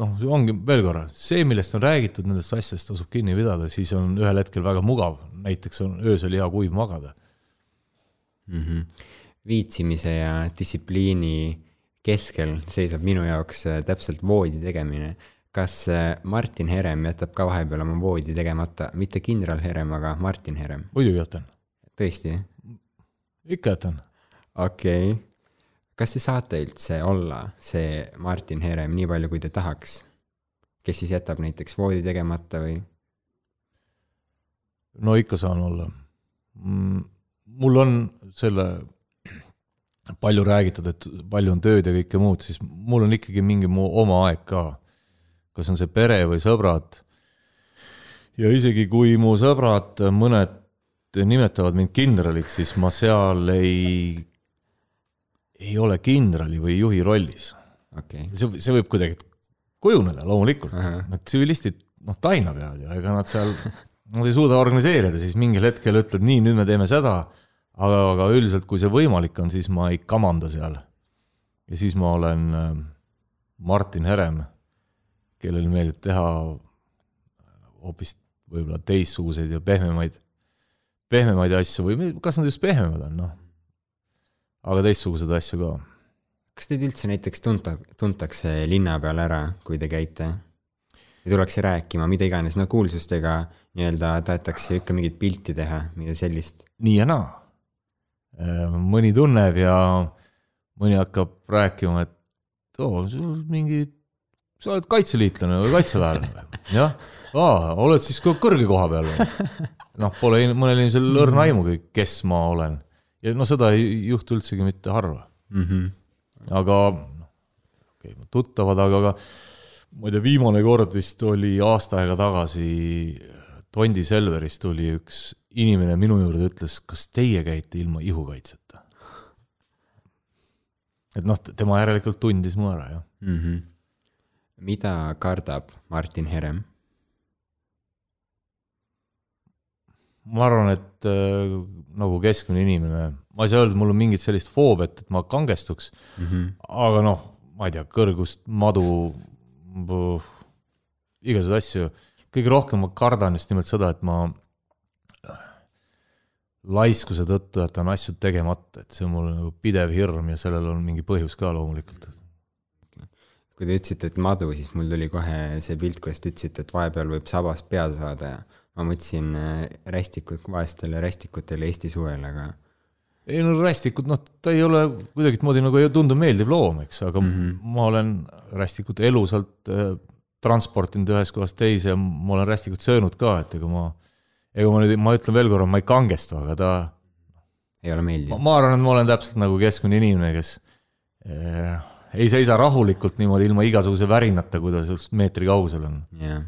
noh, ongi veel korra, see, millest on räägitud nendest asjadest, tasub kinni pidada, siis on ühel hetkel väga mugav, näiteks on öösel hea kuiv magada. mm. -hmm. viitsimise ja distsipliini keskel seisab minu jaoks äh, täpselt voodi tegemine. kas äh, Martin Herem jätab ka vahepeal oma voodi tegemata, mitte kindral Herem, aga Martin Herem, muidugi jätan, tõesti? ikka jätan. okei okay.. Kas te saate üldse olla see Martin Herem nii palju, kui te tahaks? kes siis jätab näiteks voodi tegemata või? no ikka saan olla. mul on selle palju räägitud, et palju on tööd ja kõike muud, siis mul on ikkagi mingi mu oma aeg ka. kas on see pere või sõbrad. ja isegi kui mu sõbrad, mõned nimetavad mind kindraliks, siis ma seal ei, ei ole kindrali või juhi rollis. okay., see, see võib kuidagi kujuneda loomulikult, need tsivilistid noh, taina peavad ju, ega nad seal, nad ei suuda organiseerida, siis mingil hetkel ütled nii, nüüd me teeme seda, aga, aga üldiselt, kui see võimalik on, siis ma ei kamanda seal. ja siis ma olen äh, Martin Herem, kellel meeldib teha hoopis võib-olla teistsuguseid ja pehmemaid, pehmemaid asju või kas nad just pehmemad on, noh. Aga teistsuguseid asju ka kas teid üldse näiteks tunta, tuntakse linna peal ära, kui te käite? ja tullakse rääkima, mida iganes, no kuulsustega nii-öelda tahetakse ikka mingit pilti teha, midagi sellist. nii ja naa. mõni tunneb ja mõni hakkab rääkima, et oo, sul mingi, sa oled kaitseliitlane või kaitseväelane või? jah, aa, oled siis ka kõrge koha peal või? noh, pole mõnel inimesel õrna aimugi, kes ma olen. Ja no seda ei juhtu üldsegi mitte harva. Mm -hmm. aga noh, okei okay,, tuttavad, aga, aga ma ei tea, viimane kord vist oli aasta aega tagasi Tondi Selverist tuli üks inimene minu juurde, ütles, kas teie käite ilma ihukaitseta? et noh, tema järelikult tundis mu ära, jah. Mm -hmm. mida kardab Martin Herem? Ma arvan, et äh, nagu keskmine inimene, ma ei saa öelda, mul on mingit sellist foobiat, et ma kangestuks Mm -hmm. aga noh, ma ei tea, kõrgust, madu, igasuguseid asju, kõige rohkem ma kardan just nimelt seda, et ma laiskuse tõttu jätan asju tegemata, et see on mul nagu pidev hirm ja sellel on mingi põhjus ka loomulikult. kui te ütlesite, et madu, siis mul tuli kohe see pilt, kuidas te ütlesite, et vahepeal võib sabas pea saada ja ma mõtlesin äh, rästikud, vaestele rästikutele Eesti suvel, aga ei no rästikud, noh, ta ei ole kuidagimoodi nagu ei tundu meeldiv loom, eks, aga mm -hmm. ma olen rästikut elusalt äh, transportinud ühest kohast teise ja ma olen rästikut söönud ka, et ega ma, ega ma nüüd, ma ütlen veel korra, ma ei kangestu, aga ta ei ole meeldiv. ma arvan, et ma olen täpselt nagu keskmine inimene, kes eh, ei seisa rahulikult niimoodi ilma igasuguse värinata, kui ta sinust meetri kaugusel on. jah,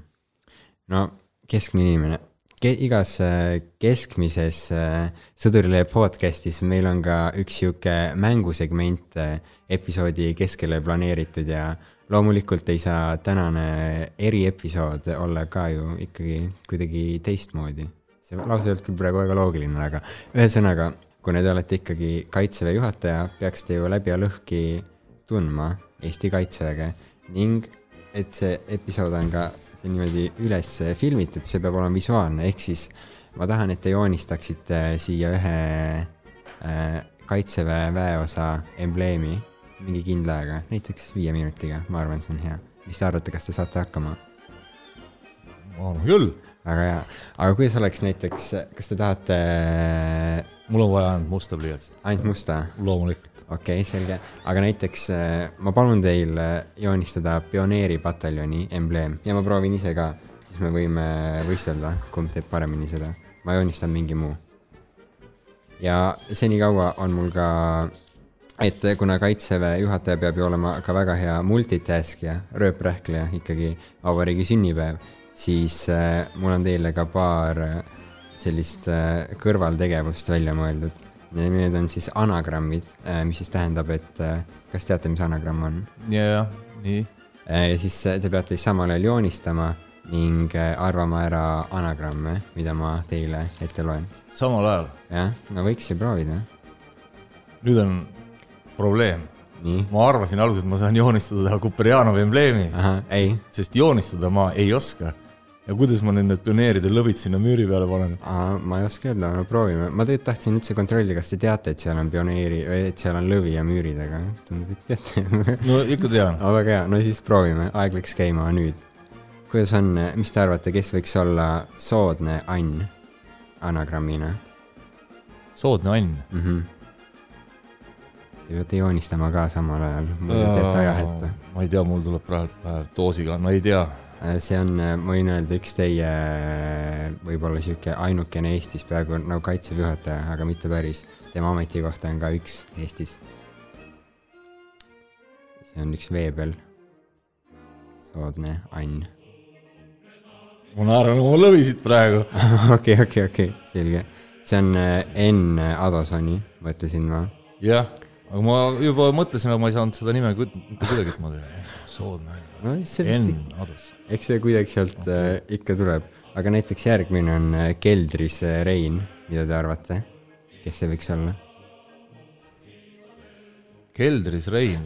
no keskmine inimene Ke,, igas äh, keskmises äh, Sõdurilehe podcast'is meil on ka üks sihuke mängusegment äh, episoodi keskele planeeritud ja loomulikult ei saa tänane eriepisood olla ka ju ikkagi kuidagi teistmoodi. see lause ei olnud küll praegu väga loogiline, aga ühesõnaga, kuna te olete ikkagi kaitseväe juhataja, peaks te ju läbi ja lõhki tundma Eesti kaitseväge ning et see episood on ka see niimoodi üles filmitud, see peab olema visuaalne, ehk siis ma tahan, et te joonistaksite siia ühe äh, kaitseväe väeosa embleemi mingi kindla ajaga, näiteks viie minutiga, ma arvan, see on hea. mis te arvate, kas te saate hakkama? ma arvan küll, väga hea, aga kuidas oleks näiteks, kas te tahate mul on vaja ainult musta pliiatsit, ainult musta? loomulikult. Okei okay,, selge, aga näiteks äh, ma palun teil äh, joonistada pioneeripataljoni embleem ja ma proovin ise ka, siis me võime võistelda, kumb teeb paremini seda. ma joonistan mingi muu. ja senikaua on mul ka, et kuna kaitseväe juhataja peab ju olema ka väga hea multitaskija, rööprähkleja ikkagi, vabariigi sünnipäev, siis äh, mul on teile ka paar äh, sellist äh, kõrvaltegevust välja mõeldud Need on siis anagrammid, mis siis tähendab, et äh, kas teate, mis anagramm on? ja, ja nii, ja siis äh, te peate siis samal ajal joonistama ning äh, arvama ära anagramme, mida ma teile ette loen. samal ajal. jah, no võiks ju proovida. nüüd on probleem, ma arvasin alguses, et ma saan joonistada Kuperjanovi embleemi, sest joonistada ma ei oska. Ja kuidas ma nüüd need pioneeride lõvid sinna müüri peale panen? ma ei oska öelda, no proovime. ma tegelikult tahtsin üldse kontrollida, kas te teate, et seal on pioneeri, et seal on lõvi ja müürid, aga tundub, et teate no ikka tean, väga hea, no siis proovime, aeg läks käima nüüd. kuidas on, mis te arvate, kes võiks olla soodne Ann anagrammina soodne Ann. mm? -hmm. Te peate joonistama ka samal ajal, muidu te jääte aja hätta. ma ei tea, mul tuleb praegu pähe doosiga, ma ei tea. See on, ma võin öelda, üks teie võib-olla sihuke ainukene Eestis peaaegu nagu kaitseväe juhataja, aga mitte päris. tema ametikoht on ka üks Eestis. see on üks veebel. soodne Ann. ma naeran oma lõvisid praegu. okei, okei, okei, selge. see on äh, Enn Adosoni, mõtlesin ma. jah, aga ma juba mõtlesin, aga ma ei saanud seda nime mitte kuidagimoodi soodne, no see vist N Ados. eks see kuidagi sealt okay. ikka tuleb, aga näiteks järgmine on äh, keldris äh, Rein, mida te arvate, kes see võiks olla? keldris Rein,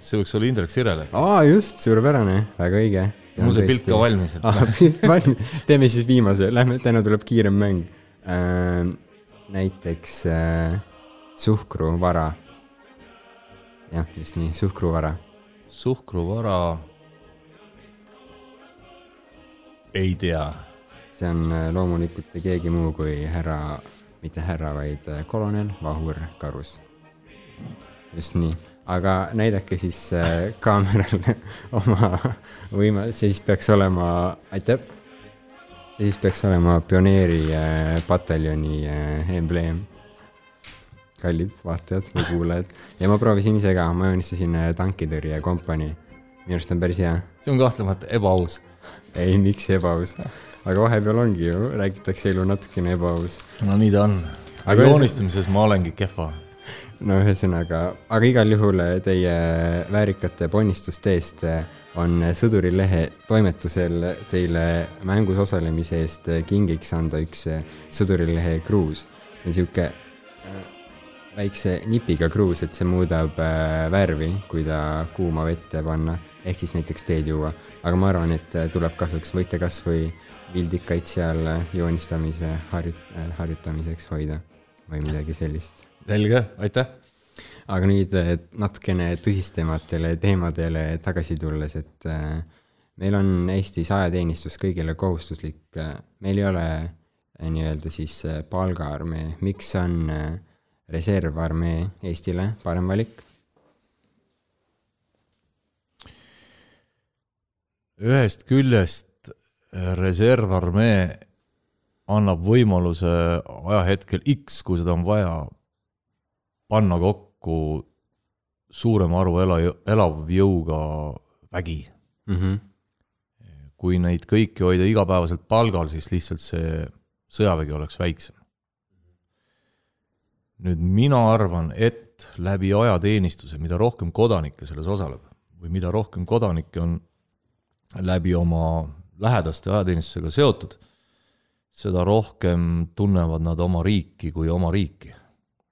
see võiks olla Indrek Sirele. aa just, suurepärane, väga õige. mul see pilt ka valmis, et ah,. valmis, teeme siis viimase, lähme, täna tuleb kiirem mäng äh,. näiteks äh, suhkruvara. jah, just nii, suhkruvara. suhkruvara. ei tea. see on äh, loomulikult keegi muu kui härra, mitte härra, vaid äh, kolonel Vahur Karus. just nii, aga näidake siis äh, kaamerale oma võima-, siis peaks olema, aitäh. siis peaks olema pioneeri pataljoni äh, embleem. Kallid vaatajad või kuulajad ja ma proovisin ise ka, ma joonistasin äh, tankitõrjekompanii. minu arust on päris hea see on kahtlemata ebaaus. ei, miks ebaaus? aga vahepeal ongi ju, räägitakse elu natukene ebaaus. no nii ta on. Aga joonistamises ma olengi kehva. no ühesõnaga, aga igal juhul teie väärikate ponnistuste eest on Sõdurilehe toimetusel teile mängus osalemise eest kingiks anda üks Sõdurilehe kruus. see on sihuke äh, väikse nipiga kruus, et see muudab äh, värvi, kui ta kuuma vette panna, ehk siis näiteks teed juua. aga ma arvan, et tuleb kasuks, võite kasvõi vildikaid seal joonistamise harjut-, harjutamiseks hoida või midagi sellist selge, aitäh. aga nüüd natukene tõsistematele teemadele tagasi tulles, et äh, meil on Eestis ajateenistus kõigile kohustuslik, meil ei ole äh, nii-öelda siis äh, palgaarmee, miks on äh, reservarmee Eestile parem valik? ühest küljest äh, reservarmee annab võimaluse ajahetkel X, kui seda on vaja, panna kokku suurema arvu ela, elavjõuga vägi. Mm -hmm. kui neid kõiki hoida igapäevaselt palgal, siis lihtsalt see sõjavägi oleks väiksem. Nüüd mina arvan, et läbi ajateenistuse, mida rohkem kodanikke selles osaleb või mida rohkem kodanikke on läbi oma lähedaste ajateenistusega seotud, seda rohkem tunnevad nad oma riiki kui oma riiki.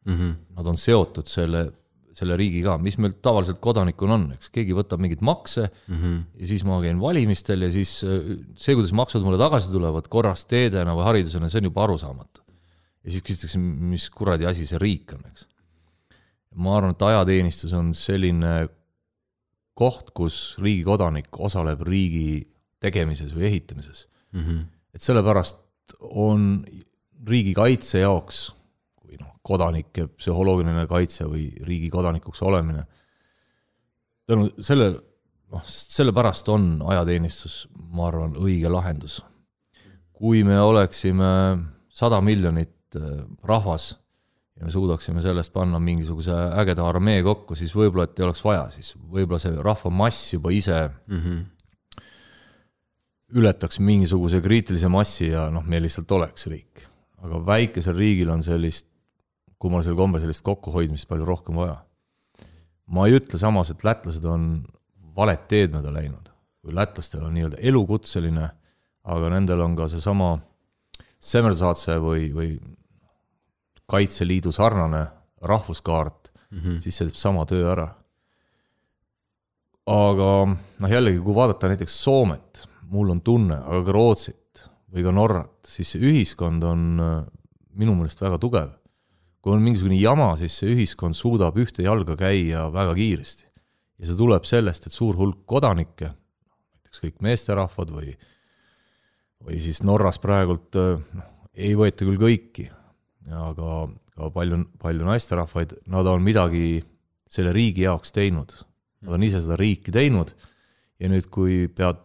Mm -hmm. Nad on seotud selle, selle riigiga, mis meil tavaliselt kodanikuna on, eks keegi võtab mingeid makse Mm -hmm. ja siis ma käin valimistel ja siis äh, see, kuidas maksud mulle tagasi tulevad korras teedena või haridusena, see on juba arusaamatu. Ja siis küsitakse, mis kuradi asi see riik on, eks. ma arvan, et ajateenistus on selline koht, kus riigi kodanik osaleb riigi tegemises või ehitamises. Mm -hmm. et sellepärast on riigikaitse jaoks, kui noh, kodanike psühholoogiline kaitse või riigi kodanikuks olemine, tänu selle, noh, sellepärast on ajateenistus, ma arvan, õige lahendus. kui me oleksime sada miljonit äh, rahvas ja me suudaksime sellest panna mingisuguse ägeda armee kokku, siis võib-olla, et ei oleks vaja, siis võib-olla see rahvamass juba ise Mm -hmm. ületaks mingisuguse kriitilise massi ja noh, meil lihtsalt oleks riik. aga väikesel riigil on sellist, kummalisel kombel sellist kokkuhoidmist palju rohkem vaja. ma ei ütle samas, et lätlased on valet teed mööda läinud või lätlastel on nii-öelda elukutseline, aga nendel on ka seesama Semmersaatse või, või Kaitseliidu sarnane rahvuskaart mm, -hmm. siis see teeb sama töö ära. aga noh, jällegi, kui vaadata näiteks Soomet, mul on tunne, aga ka Rootsit või ka Norrat, siis see ühiskond on äh, minu meelest väga tugev. kui on mingisugune jama, siis see ühiskond suudab ühte jalga käia väga kiiresti. ja see tuleb sellest, et suur hulk kodanikke, näiteks kõik meesterahvad või, või siis Norras praegult äh, noh, ei võeta küll kõiki, aga ka palju, palju naisterahvaid, nad on midagi selle riigi jaoks teinud. Nad on ise seda riiki teinud ja nüüd, kui pead,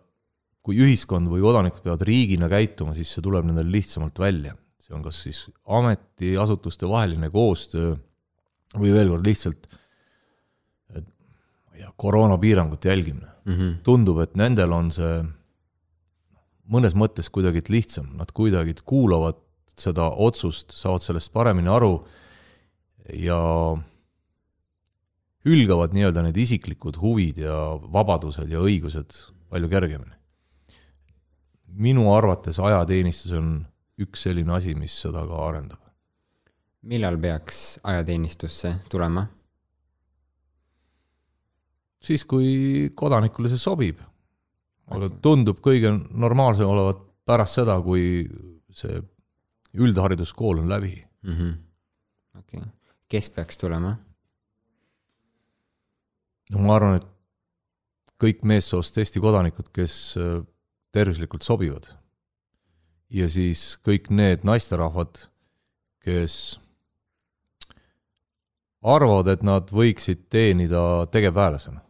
kui ühiskond või kodanikud peavad riigina käituma, siis see tuleb nendel lihtsamalt välja. see on kas siis ametiasutuste vaheline koostöö või veel kord lihtsalt ma ei tea, koroonapiirangute jälgimine Mm -hmm. tundub, et nendel on see mõnes mõttes kuidagi lihtsam, nad kuidagi kuulavad seda otsust, saavad sellest paremini aru ja hülgavad nii-öelda need isiklikud huvid ja vabadused ja õigused palju kergemini. minu arvates ajateenistus on üks selline asi, mis seda ka arendab. millal peaks ajateenistusse tulema? siis, kui kodanikule see sobib. aga tundub kõige normaalsem olevat pärast seda, kui see üldhariduskool on läbi mm -hmm.. okei okay., kes peaks tulema? no ma arvan, et kõik meessoost Eesti kodanikud, kes äh, tervislikult sobivad. ja siis kõik need naisterahvad, kes arvavad, et nad võiksid teenida tegevväelasena.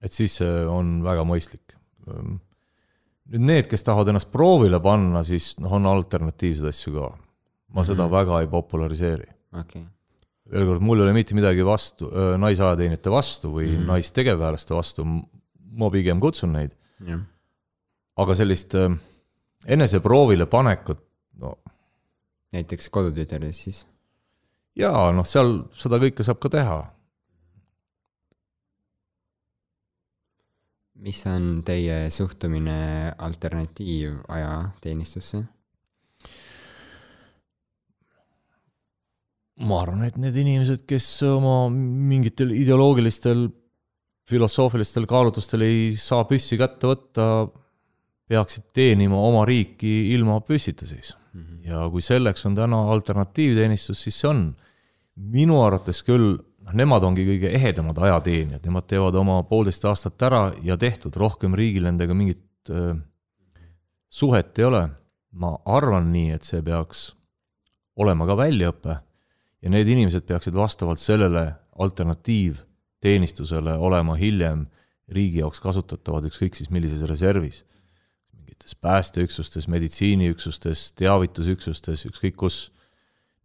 et siis see on väga mõistlik. Nüüd need, kes tahavad ennast proovile panna, siis noh, on alternatiivseid asju ka. ma seda mm -hmm. väga ei populariseeri. okay. veel kord, mul ei ole mitte midagi vastu, naisajateenijate vastu või mm -hmm. naistegevväelaste vastu, ma pigem kutsun neid. aga sellist eneseproovile panekut, no näiteks kodutütares siis? jaa, noh, seal seda kõike saab ka teha. Mis on teie suhtumine alternatiivajateenistusse? ma arvan, et need inimesed, kes oma mingitel ideoloogilistel, filosoofilistel kaalutlustel ei saa püssi kätte võtta, peaksid teenima oma riiki ilma püssita siis mm. -hmm. ja kui selleks on täna alternatiivteenistus, siis see on. minu arvates küll, noh, nemad ongi kõige ehedamad ajateenijad, nemad teevad oma poolteist aastat ära ja tehtud, rohkem riigil nendega mingit äh, suhet ei ole. ma arvan nii, et see peaks olema ka väljaõpe ja need inimesed peaksid vastavalt sellele alternatiivteenistusele olema hiljem riigi jaoks kasutatavad ükskõik siis millises reservis. mingites päästeüksustes, meditsiiniüksustes, teavitusüksustes, ükskõik kus.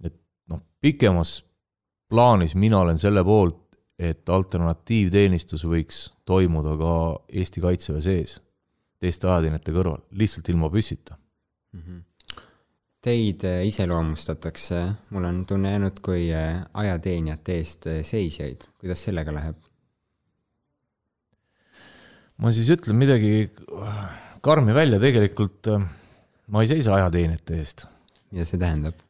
et noh, pikemas plaanis mina olen selle poolt, et alternatiivteenistus võiks toimuda ka Eesti Kaitseväe sees, teiste ajateenijate kõrval, lihtsalt ilma püssita mm. -hmm Teid iseloomustatakse, mul on tunne jäänud kui ajateenijate eest seisjaid, kuidas sellega läheb? ma siis ütlen midagi karmi välja, tegelikult ma ei seisa ajateenijate eest. mida see tähendab?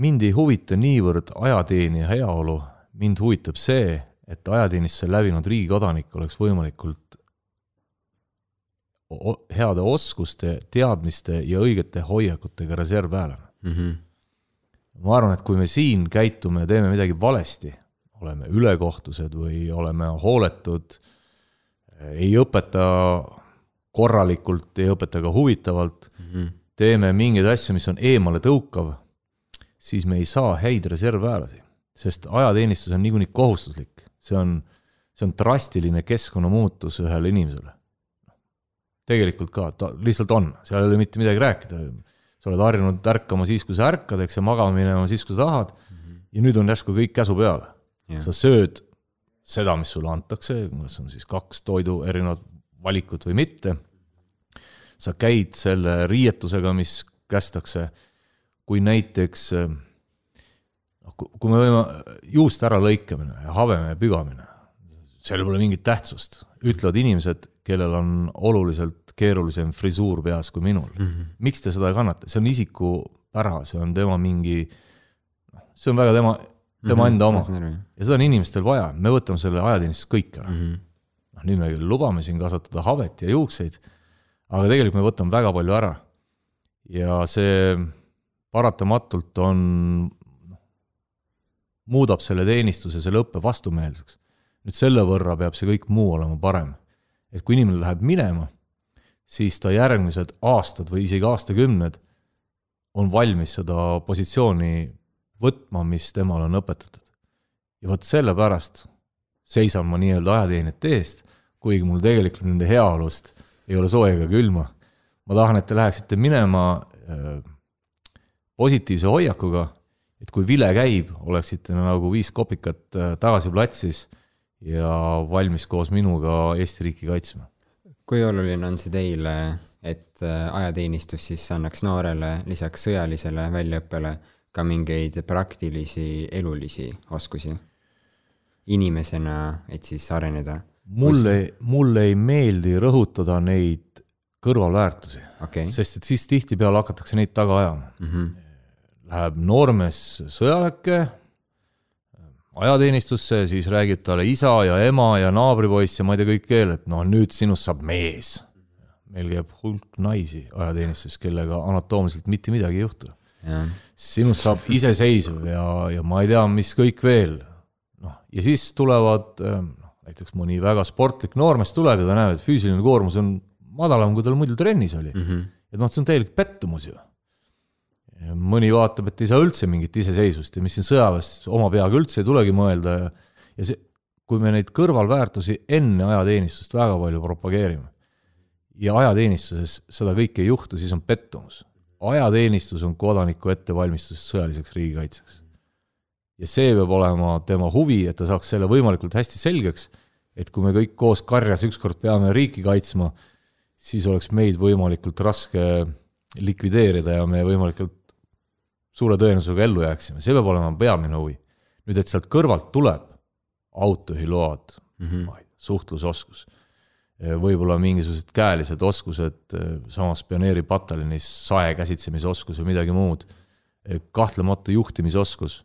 Mind ei huvita niivõrd ajateenija heaolu, mind huvitab see, et ajateenistuse läbinud riigikodanik oleks võimalikult heade oskuste, teadmiste ja õigete hoiakutega reservväelane mm. -hmm. ma arvan, et kui me siin käitume ja teeme midagi valesti, oleme ülekohtused või oleme hooletud, ei õpeta korralikult, ei õpeta ka huvitavalt mm, -hmm. teeme mingeid asju, mis on eemale tõukav, siis me ei saa häid reservväelasi, sest ajateenistus on niikuinii kohustuslik, see on, see on drastiline keskkonnamuutus ühele inimesele tegelikult ka, ta lihtsalt on, seal ei ole mitte midagi rääkida. sa oled harjunud ärkama siis, kui sa ärkad, eks, ja magama minema siis, kui sa tahad mm. -hmm. ja nüüd on järsku kõik käsu peale yeah.. sa sööd seda, mis sulle antakse, kas on siis kaks toidu erinevat valikut või mitte. sa käid selle riietusega, mis kästakse. Kui näiteks, noh, kui me võime juuste äralõikamine ja habeme pügamine, seal pole mingit tähtsust, ütlevad inimesed, kellel on oluliselt keerulisem frisuur peas kui minul mm. -hmm. miks te seda kannate, see on isikupära, see on tema mingi, noh, see on väga tema, tema mm -hmm. enda oma. ja seda on inimestel vaja, me võtame selle ajateenistusest kõik ära mm. -hmm. noh, nüüd me küll lubame siin kasvatada habet ja juukseid, aga tegelikult me võtame väga palju ära. ja see paratamatult on, noh, muudab selle teenistuse, selle õppe vastumeelseks. nüüd selle võrra peab see kõik muu olema parem. et kui inimene läheb minema siis ta järgmised aastad või isegi aastakümned on valmis seda positsiooni võtma, mis temale on õpetatud. ja vot sellepärast seisan ma nii-öelda ajateenijate eest, kuigi mul tegelikult nende heaolust ei ole sooja ega külma. ma tahan, et te läheksite minema äh, positiivse hoiakuga, et kui vile käib, oleksite nagu viis kopikat äh, tagasi platsis ja valmis koos minuga Eesti riiki kaitsma kui oluline on see teile, et äh, ajateenistus siis annaks noorele lisaks sõjalisele väljaõppele ka mingeid praktilisi elulisi oskusi? inimesena, et siis areneda? mulle, mulle ei meeldi rõhutada neid kõrvalväärtusi, okay., sest et siis tihtipeale hakatakse neid taga ajama mm. -hmm. Läheb noormees sõjaväkke, ajateenistusse, siis räägib talle isa ja ema ja naabripoiss ja ma ei tea kõik veel, et noh, nüüd sinust saab mees. meil käib hulk naisi ajateenistuses, kellega anatoomiliselt mitte midagi ei juhtu. sinust saab iseseisev ja, ja ma ei tea, mis kõik veel. noh, ja siis tulevad noh, näiteks mõni väga sportlik noormees tuleb ja ta näeb, et füüsiline koormus on madalam, kui tal muidu trennis oli mm. -hmm. et noh, see on täielik pettumus ju. Mõni vaatab, et ei saa üldse mingit iseseisvust ja mis siin sõjaväes oma peaga üldse ei tulegi mõelda ja, ja see, kui me neid kõrvalväärtusi enne ajateenistust väga palju propageerime ja ajateenistuses seda kõike ei juhtu, siis on pettumus. ajateenistus on kodaniku ettevalmistus sõjaliseks riigikaitseks ja see peab olema tema huvi, et ta saaks selle võimalikult hästi selgeks, et kui me kõik koos karjas ükskord peame riiki kaitsma, siis oleks meid võimalikult raske likvideerida ja me võimalikult suure tõenäosusega ellu jääksime, see peab olema peamine huvi. nüüd, et sealt kõrvalt tuleb autojuhiload mm, -hmm. suhtlusoskus, võib-olla mingisugused käelised oskused, samas pioneeripataljonis sae käsitsemisoskus või midagi muud, kahtlemata juhtimisoskus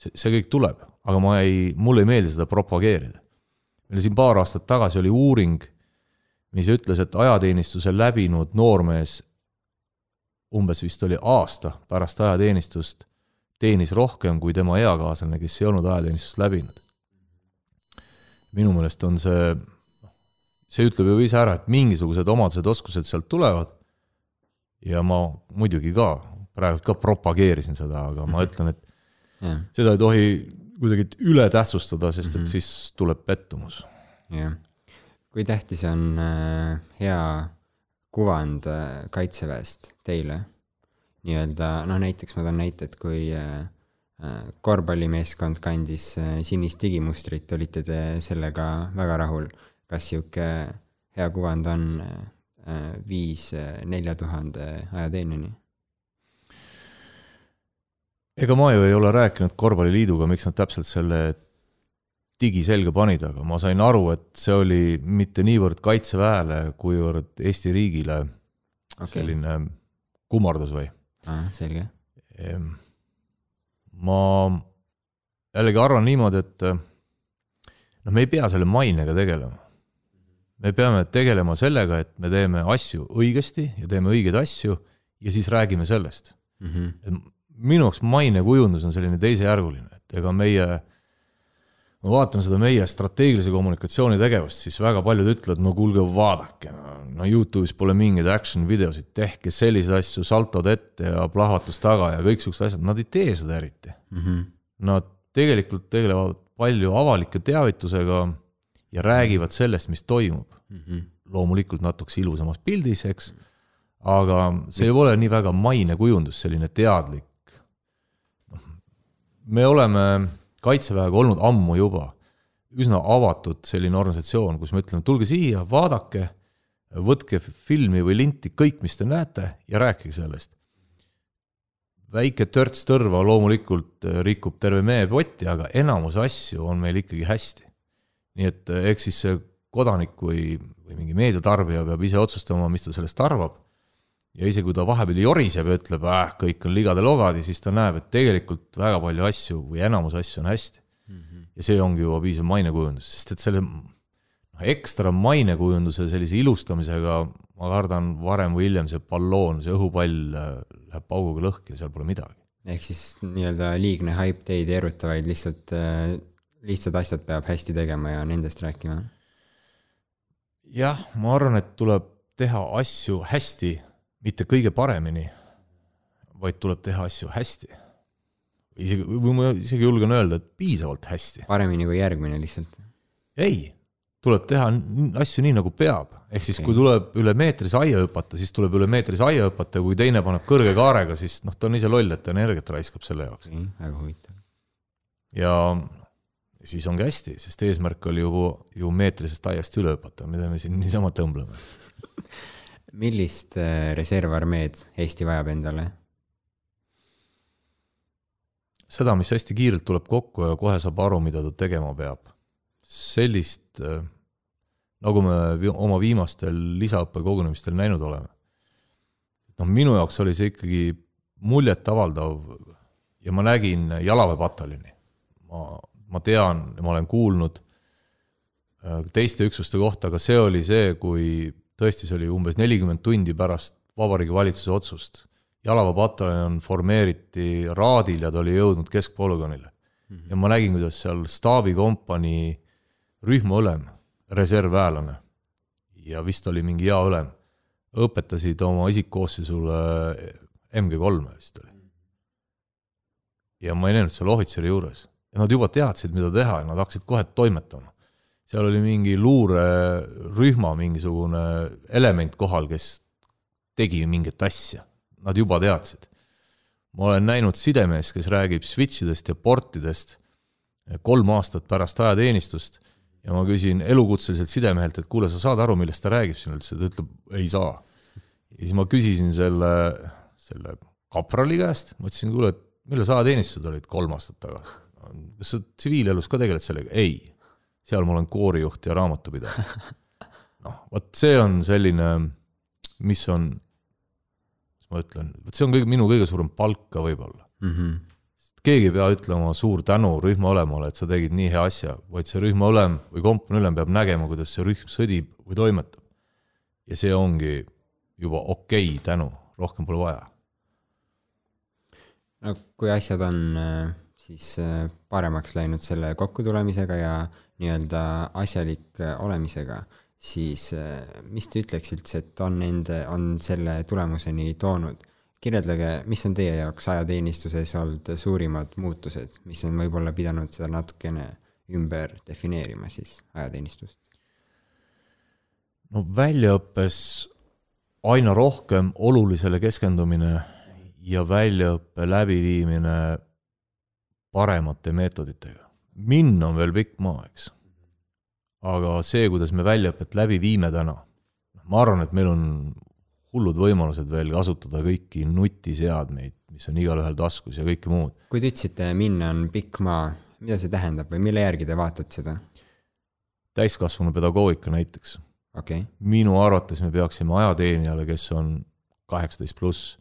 see, see kõik tuleb, aga ma ei, mulle ei meeldi seda propageerida. meil siin paar aastat tagasi oli uuring, mis ütles, et ajateenistuse läbinud noormees umbes vist oli aasta pärast ajateenistust teenis rohkem kui tema eakaaslane, kes ei olnud ajateenistust läbinud. minu meelest on see, see ütleb ju ise ära, et mingisugused omadused, oskused sealt tulevad ja ma muidugi ka praegu ka propageerisin seda, aga ma ütlen, et jah, seda ei tohi kuidagi üle tähtsustada, sest et siis tuleb pettumus. jah. kui tähtis on äh, hea kuvand äh, kaitseväest teile? nii-öelda, noh näiteks ma toon näite, et kui äh, äh, korvpallimeeskond kandis sinist digimustrit, olite te sellega väga rahul? kas sihuke hea kuvand on viis nelja tuhande ajateenijani? ega ma ju ei ole rääkinud Korvpalliliiduga, miks nad täpselt selle digi selga panid, aga ma sain aru, et see oli mitte niivõrd Kaitseväele, kuivõrd Eesti riigile okay. selline kummardus või? selge. Ehm, ma jällegi arvan niimoodi, et noh, me ei pea selle mainega tegelema. me peame tegelema sellega, et me teeme asju õigesti ja teeme õigeid asju ja siis räägime sellest. minu jaoks mainekujundus on selline teisejärguline, et ega meie, ma vaatan seda meie strateegilise kommunikatsiooni tegevust, siis väga paljud ütlevad, no kuulge, vaadake, no Youtube'is pole mingeid action videosid, tehke selliseid asju, saltod ette ja plahvatus taga ja kõiksugused asjad, nad ei tee seda eriti mm. -hmm. Nad tegelikult tegelevad palju avalike teavitusega ja räägivad sellest, mis toimub mm. -hmm. loomulikult natukese ilusamas pildis, eks, aga see ei ole nii väga mainekujundus, selline teadlik. me oleme Kaitseväega olnud ammu juba üsna avatud selline organisatsioon, kus me ütleme, tulge siia, vaadake, võtke filmi või linti kõik, mis te näete ja rääkige sellest. väike törts tõrva loomulikult rikub terve meepotti, aga enamus asju on meil ikkagi hästi. nii et eh, eks siis see kodanik või, või mingi meediatarbija peab ise otsustama, mis ta sellest arvab ja isegi kui ta vahepeal joriseb ja ütleb, äh, kõik on ligade-logadi, siis ta näeb, et tegelikult väga palju asju või enamus asju on hästi mm. -hmm. ja see ongi juba piisav mainekujundus, sest et selle noh, ekstra mainekujunduse sellise ilustamisega ma kardan, varem või hiljem see balloon, see õhupall äh, läheb pauguga lõhki ja seal pole midagi. ehk siis nii-öelda liigne haip teid ei eruta, vaid lihtsalt äh, lihtsad asjad peab hästi tegema ja nendest rääkima. jah, ma arvan, et tuleb teha asju hästi, mitte kõige paremini, vaid tuleb teha asju hästi. isegi, või ma isegi julgen öelda, et piisavalt hästi. paremini kui järgmine lihtsalt. ei, tuleb teha asju nii, nagu peab. ehk siis, kui tuleb üle meetrise aia hüpata, siis tuleb üle meetrise aia hüpata ja kui teine paneb kõrge kaarega, siis noh, ta on ise loll, et ta energiat raiskab selle jaoks. väga huvitav. ja siis ongi hästi, sest eesmärk oli ju, ju meetrisest aiast üle hüpata, mida me siin niisama tõmbleme. millist äh, reservarmeed Eesti vajab endale? seda, mis hästi kiirelt tuleb kokku ja kohe saab aru, mida ta tegema peab. sellist, nagu me oma viimastel lisaõppekogunemistel näinud oleme. noh, minu jaoks oli see ikkagi muljetavaldav ja ma nägin jalaväepataljoni. ma, ma tean ma olen kuulnud äh, teiste üksuste kohta, aga see oli see, kui tõesti, see oli umbes nelikümmend tundi pärast Vabariigi Valitsuse otsust. jalaväepataljon formeeriti raadil ja ta oli jõudnud keskpolügoonile. ja ma nägin, kuidas seal staabikompanii rühmaülem, reservväelane ja vist oli mingi jaoülem, õpetasid oma isikkoosseisule MG3 vist oli. ja ma ei näinud seal ohvitseri juures ja nad juba teadsid, mida teha ja nad hakkasid kohe toimetama. Seal oli mingi luurerühma mingisugune element kohal, kes tegi mingit asja, nad juba teadsid. ma olen näinud sidemees, kes räägib switch idest ja portidest kolm aastat pärast ajateenistust ja ma küsin elukutseliselt sidemehelt, et kuule, sa saad aru, millest ta räägib siin üldse, ta ütleb ei saa. ja siis ma küsisin selle, selle kaprali käest, ma ütlesin, kuule, et millal sa ajateenistused olid kolm aastat tagasi? kas sa tsiviilelus ka tegeled sellega? ei, seal ma olen koorijuht ja raamatupidaja. noh, vot see on selline, mis on, mis ma ütlen, vot see on kõige, minu kõige suurem palk ka võib-olla mm. -hmm. keegi ei pea ütlema suur tänu rühmaülemale, et sa tegid nii hea asja, vaid see rühmaülem või kompaniülem peab nägema, kuidas see rühm sõdib või toimetab. ja see ongi juba okei okay, tänu, rohkem pole vaja. no kui asjad on äh, siis äh, paremaks läinud selle kokkutulemisega ja nii-öelda asjalik äh, olemisega, siis äh, mis te ütleks üldse, et on nende, on selle tulemuseni toonud? kirjeldage, mis on teie jaoks ajateenistuses olnud suurimad muutused, mis on võib-olla pidanud seda natukene ümber defineerima siis ajateenistust? no väljaõppes aina rohkem olulisele keskendumine ja väljaõppe läbiviimine paremate meetoditega. minna on veel pikk maa, eks. aga see, kuidas me väljaõpet läbi viime täna, ma arvan, et meil on hullud võimalused veel kasutada kõiki nutiseadmeid, mis on igalühel taskus ja kõike muud. kui te ütlesite, minna on pikk maa, mida see tähendab või mille järgi te vaatate seda? täiskasvanu pedagoogika näiteks okei okay., minu arvates me peaksime ajateenijale, kes on kaheksateist pluss,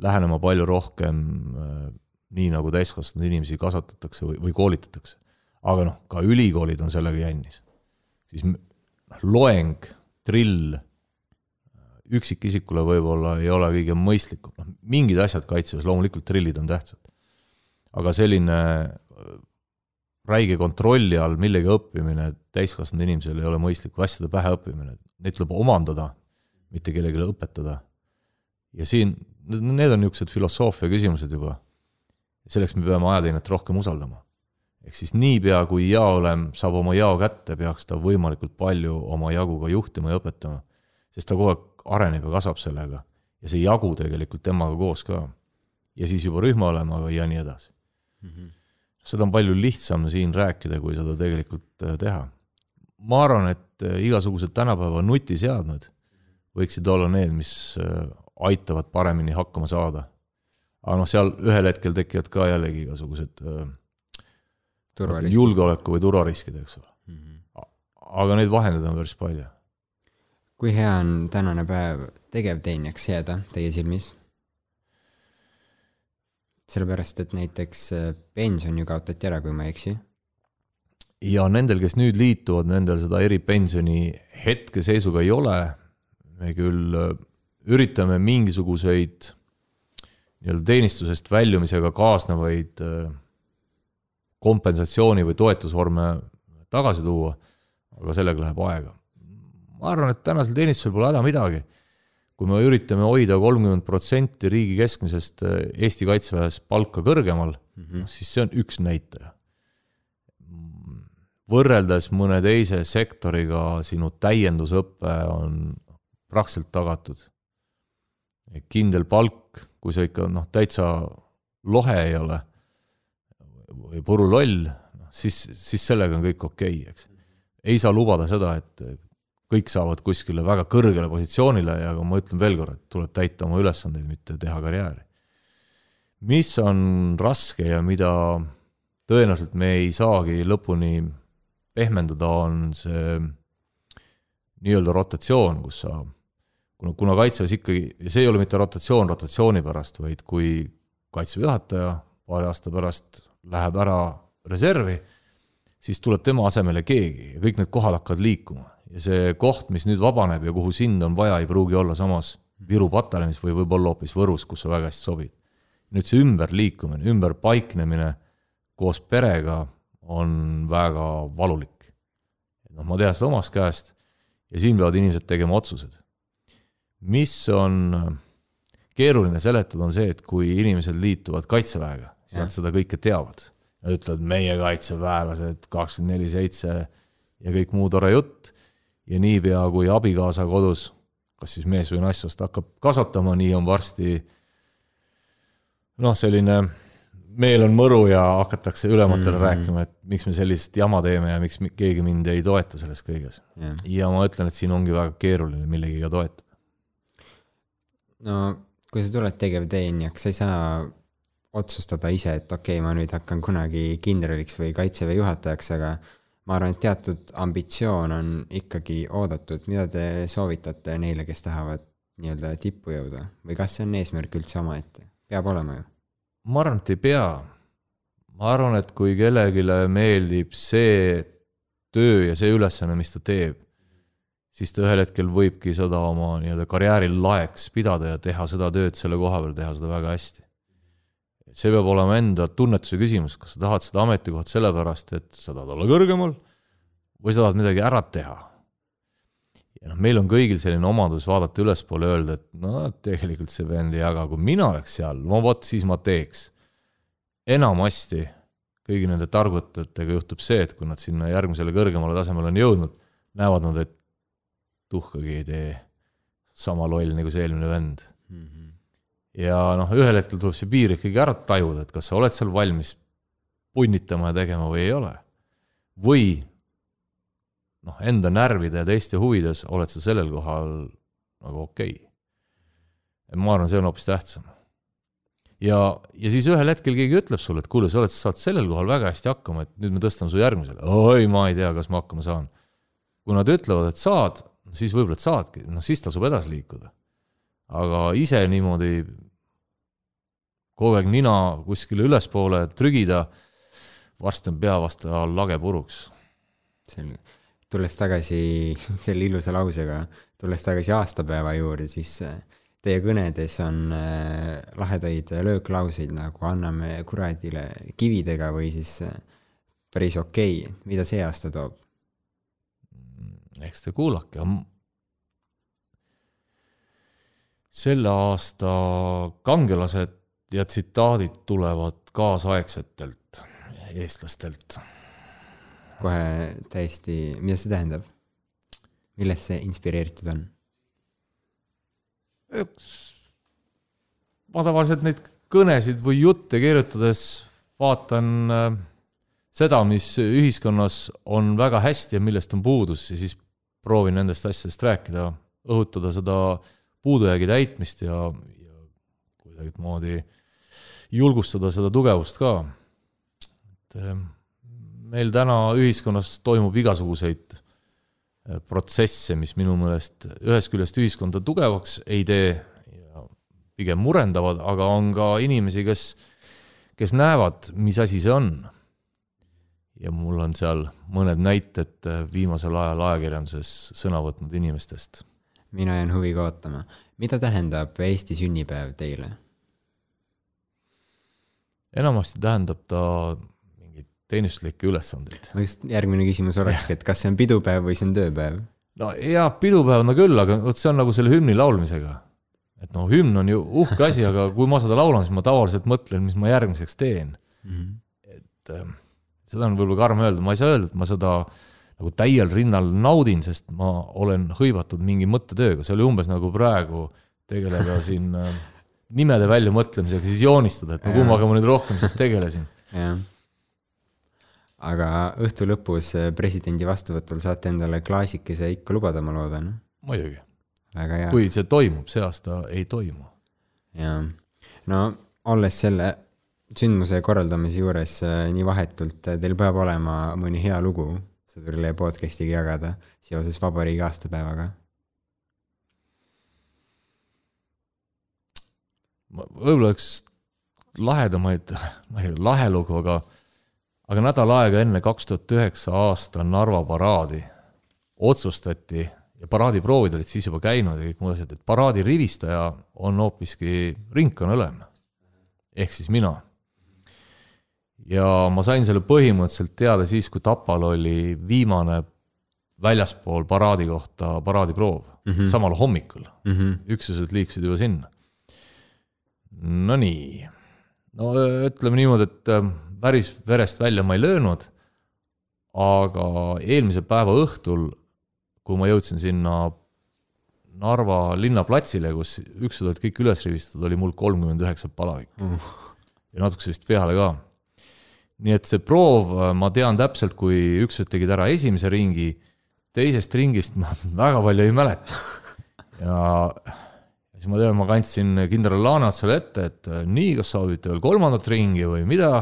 lähenema palju rohkem äh, nii, nagu täiskasvanud inimesi kasvatatakse või, või koolitatakse. aga noh, ka ülikoolid on sellega jännis. siis noh, loeng, drill üksikisikule võib-olla ei ole kõige mõistlikum, noh mingid asjad kaitseväes, loomulikult drillid on tähtsad. aga selline äh, räige kontrolli all millegi õppimine täiskasvanud inimesel ei ole mõistlik, asjade pähe õppimine, neid tuleb omandada, mitte kellelegi õpetada. ja siin, need on niisugused filosoofia küsimused juba. Selleks me peame ajateenijat rohkem usaldama. ehk siis niipea, kui jaoülem saab oma jao kätte, peaks ta võimalikult palju oma jagu ka juhtima ja õpetama. sest ta kogu aeg areneb ja kasvab sellega ja see jagu tegelikult temaga koos ka. ja siis juba rühmaülemaga ja nii edasi seda on palju lihtsam siin rääkida, kui seda tegelikult äh, teha. ma arvan, et äh, igasugused tänapäeva nutiseadmed võiksid olla need, mis äh, aitavad paremini hakkama saada. Aga noh, seal ühel hetkel tekivad ka jällegi igasugused äh, turvaliselt. julgeoleku või turvariskid, eks ole. aga neid vahendeid on päris palju. kui hea on tänane päev tegevteenijaks jääda teie silmis? sellepärast, et näiteks äh, pension ju kaotati ära, kui ma ei eksi. ja nendel, kes nüüd liituvad, nendel seda eripensioni hetkeseisuga ei ole. me küll äh, üritame mingisuguseid nii-öelda teenistusest väljumisega kaasnevaid äh, kompensatsiooni või toetusvorme tagasi tuua, aga sellega läheb aega. ma arvan, et tänasel teenistusel pole häda midagi. kui me üritame hoida kolmkümmend protsenti riigi keskmisest äh, Eesti Kaitseväes palka kõrgemal mm, -hmm. siis see on üks näitaja võrreldes mõne teise sektoriga sinu täiendusõpe on praktiliselt tagatud. kindel palk, kui sa ikka noh, täitsa lohe ei ole või puruloll, siis, siis sellega on kõik okei okay,, eks. ei saa lubada seda, et kõik saavad kuskile väga kõrgele positsioonile ja ma ütlen veel kord, et tuleb täita oma ülesandeid, mitte teha karjääri. mis on raske ja mida tõenäoliselt me ei saagi lõpuni pehmendada, on see nii-öelda rotatsioon, kus sa, kuna, kuna kaitseväes ikkagi, ja see ei ole mitte rotatsioon rotatsiooni pärast, vaid kui kaitseväe juhataja paari aasta pärast läheb ära reservi, siis tuleb tema asemele keegi ja kõik need kohad hakkavad liikuma ja see koht, mis nüüd vabaneb ja kuhu sind on vaja, ei pruugi olla samas Viru pataljonis või võib-olla hoopis Võrus, kus sa väga hästi sobid. nüüd see ümberliikumine, ümberpaiknemine koos perega on väga valulik. noh, ma tean seda omast käest ja siin peavad inimesed tegema otsused. Mis on keeruline seletada, on see, et kui inimesed liituvad kaitseväega, siis nad seda kõike teavad. Nad ütlevad, meie kaitseväelased kakskümmend neli seitse ja kõik muu tore jutt ja niipea, kui abikaasa kodus, kas siis mees või naissoost hakkab kasvatama, nii on varsti noh, selline meel on mõru ja hakatakse ülematele mm -hmm. rääkima, et miks me sellist jama teeme ja miks mi- keegi mind ei toeta selles kõiges. jah. ja ma ütlen, et siin ongi väga keeruline millegiga toetada. No kui sa tuled tegevteenijaks, sa ei saa otsustada ise, et okei okay,, ma nüüd hakkan kunagi kindraliks või kaitseväe juhatajaks, aga ma arvan, et teatud ambitsioon on ikkagi oodatud, mida te soovitate neile, kes tahavad nii-öelda tippu jõuda või kas see on eesmärk üldse omaette, peab olema ju. ma arvan, et ei pea. ma arvan, et kui kellelegi meeldib see töö ja see ülesanne, mis ta teeb, siis ta ühel hetkel võibki seda oma nii-öelda karjääri laeks pidada ja teha seda tööd selle koha peal, teha seda väga hästi. see peab olema enda tunnetuse küsimus, kas sa tahad seda ametikohta sellepärast, et sa tahad olla kõrgemal või sa tahad midagi ära teha. ja noh, meil on kõigil selline omadus vaadata ülespoole öelda, et no tegelikult see vend ei jaga, kui mina oleks seal, no vot siis ma teeks. enamasti kõigi nende targutajatega juhtub see, et kui nad sinna järgmisele kõrgemale tasemele on jõudnud, näevad nad, et tuhkagi ei tee sama loll nagu see eelmine vend. ja noh, ühel hetkel tuleb see piir ikkagi ära tajuda, et kas sa oled seal valmis punnitama ja tegema või ei ole. või noh, enda närvide ja teiste huvides oled sa sellel kohal nagu okei okay.. ma arvan, see on hoopis tähtsam. ja, ja siis ühel hetkel keegi ütleb sulle, et kuule, sa oled, sa saad sellel kohal väga hästi hakkama, et nüüd me tõstame su järgmisele. oi, ma ei tea, kas ma hakkama saan. kui nad ütlevad, et saad, siis võib-olla, et saadki, noh siis tasub edasi liikuda. aga ise niimoodi kogu aeg nina kuskile ülespoole trügida, varsti on pea vastu lage puruks. selge. tulles tagasi selle ilusa lausega, tulles tagasi aastapäeva juurde, siis äh, teie kõnedes on äh, lahedaid lööklauseid nagu anname kuradile kividega või siis äh, päris okei okay., mida see aasta toob? Eks te kuulake. selle aasta kangelased ja tsitaadid tulevad kaasaegsetelt eestlastelt. kohe täiesti, mida see tähendab? millest see inspireeritud on? üks, ma tavaliselt neid kõnesid või jutte kirjutades vaatan äh, seda, mis ühiskonnas on väga hästi ja millest on puudus ja siis proovin nendest asjadest rääkida, õhutada seda puudujäägi täitmist ja, ja kuidagimoodi julgustada seda tugevust ka. et äh, meil täna ühiskonnas toimub igasuguseid äh, protsesse, mis minu meelest ühest küljest ühiskonda tugevaks ei tee ja pigem murendavad, aga on ka inimesi, kes, kes näevad, mis asi see on. Ja mul on seal mõned näited äh, viimasel ajal ajakirjanduses sõna võtnud inimestest. mina jään huviga ootama. mida tähendab Eesti sünnipäev teile? enamasti tähendab ta mingeid teenistuslikke ülesandeid. ma just, järgmine küsimus olekski, et kas see on pidupäev või see on tööpäev? no jaa, pidupäevana küll, aga vot see on nagu selle hümni laulmisega. et no hümn on ju uhke asi, aga kui ma seda laulan, siis ma tavaliselt mõtlen, mis ma järgmiseks teen. et äh, seda on võib-olla karm öelda, ma ei saa öelda, et ma seda nagu täiel rinnal naudin, sest ma olen hõivatud mingi mõttetööga, see oli umbes nagu praegu tegeleda siin äh, nimede väljamõtlemisega, siis joonistada, et no kummaga ma nüüd rohkem siis tegelesin. jah. aga õhtu lõpus äh, presidendi vastuvõtul saate endale klaasikese ikka lubada, ma loodan. muidugi, kui see toimub, see aasta ei toimu. jaa, no olles selle sündmuse korraldamise juures äh, nii vahetult, teil peab olema mõni hea lugu Sõdurile podcast'iga jagada seoses vabariigi aastapäevaga? võib-olla üks lahedamaid, ma ei tea, lahe lugu, aga, aga nädal aega enne kaks tuhat üheksa aasta Narva paraadi otsustati ja paraadiproovid olid siis juba käinud ja kõik muud asjad, et paraadi rivistaja on hoopiski ringkonnaülem. ehk siis mina. Ja ma sain selle põhimõtteliselt teada siis, kui Tapal oli viimane väljaspool paraadi kohta paraadiproov mm, -hmm. samal hommikul mm. -hmm. üksused liikusid juba sinna. Nonii, no ütleme niimoodi, et äh, päris verest välja ma ei löönud, aga eelmise päeva õhtul, kui ma jõudsin sinna Narva linnaplatsile, kus üksused olid kõik üles rivistatud, oli mul kolmkümmend üheksa palavikku Uh. ja natukese vist peale ka. Nii et see proov, ma tean täpselt, kui üksused tegid ära esimese ringi, teisest ringist ma väga palju ei mäleta. ja siis ma tean, ma kandsin kindral Laanatsale ette, et äh, nii, kas soovite veel kolmandat ringi või mida.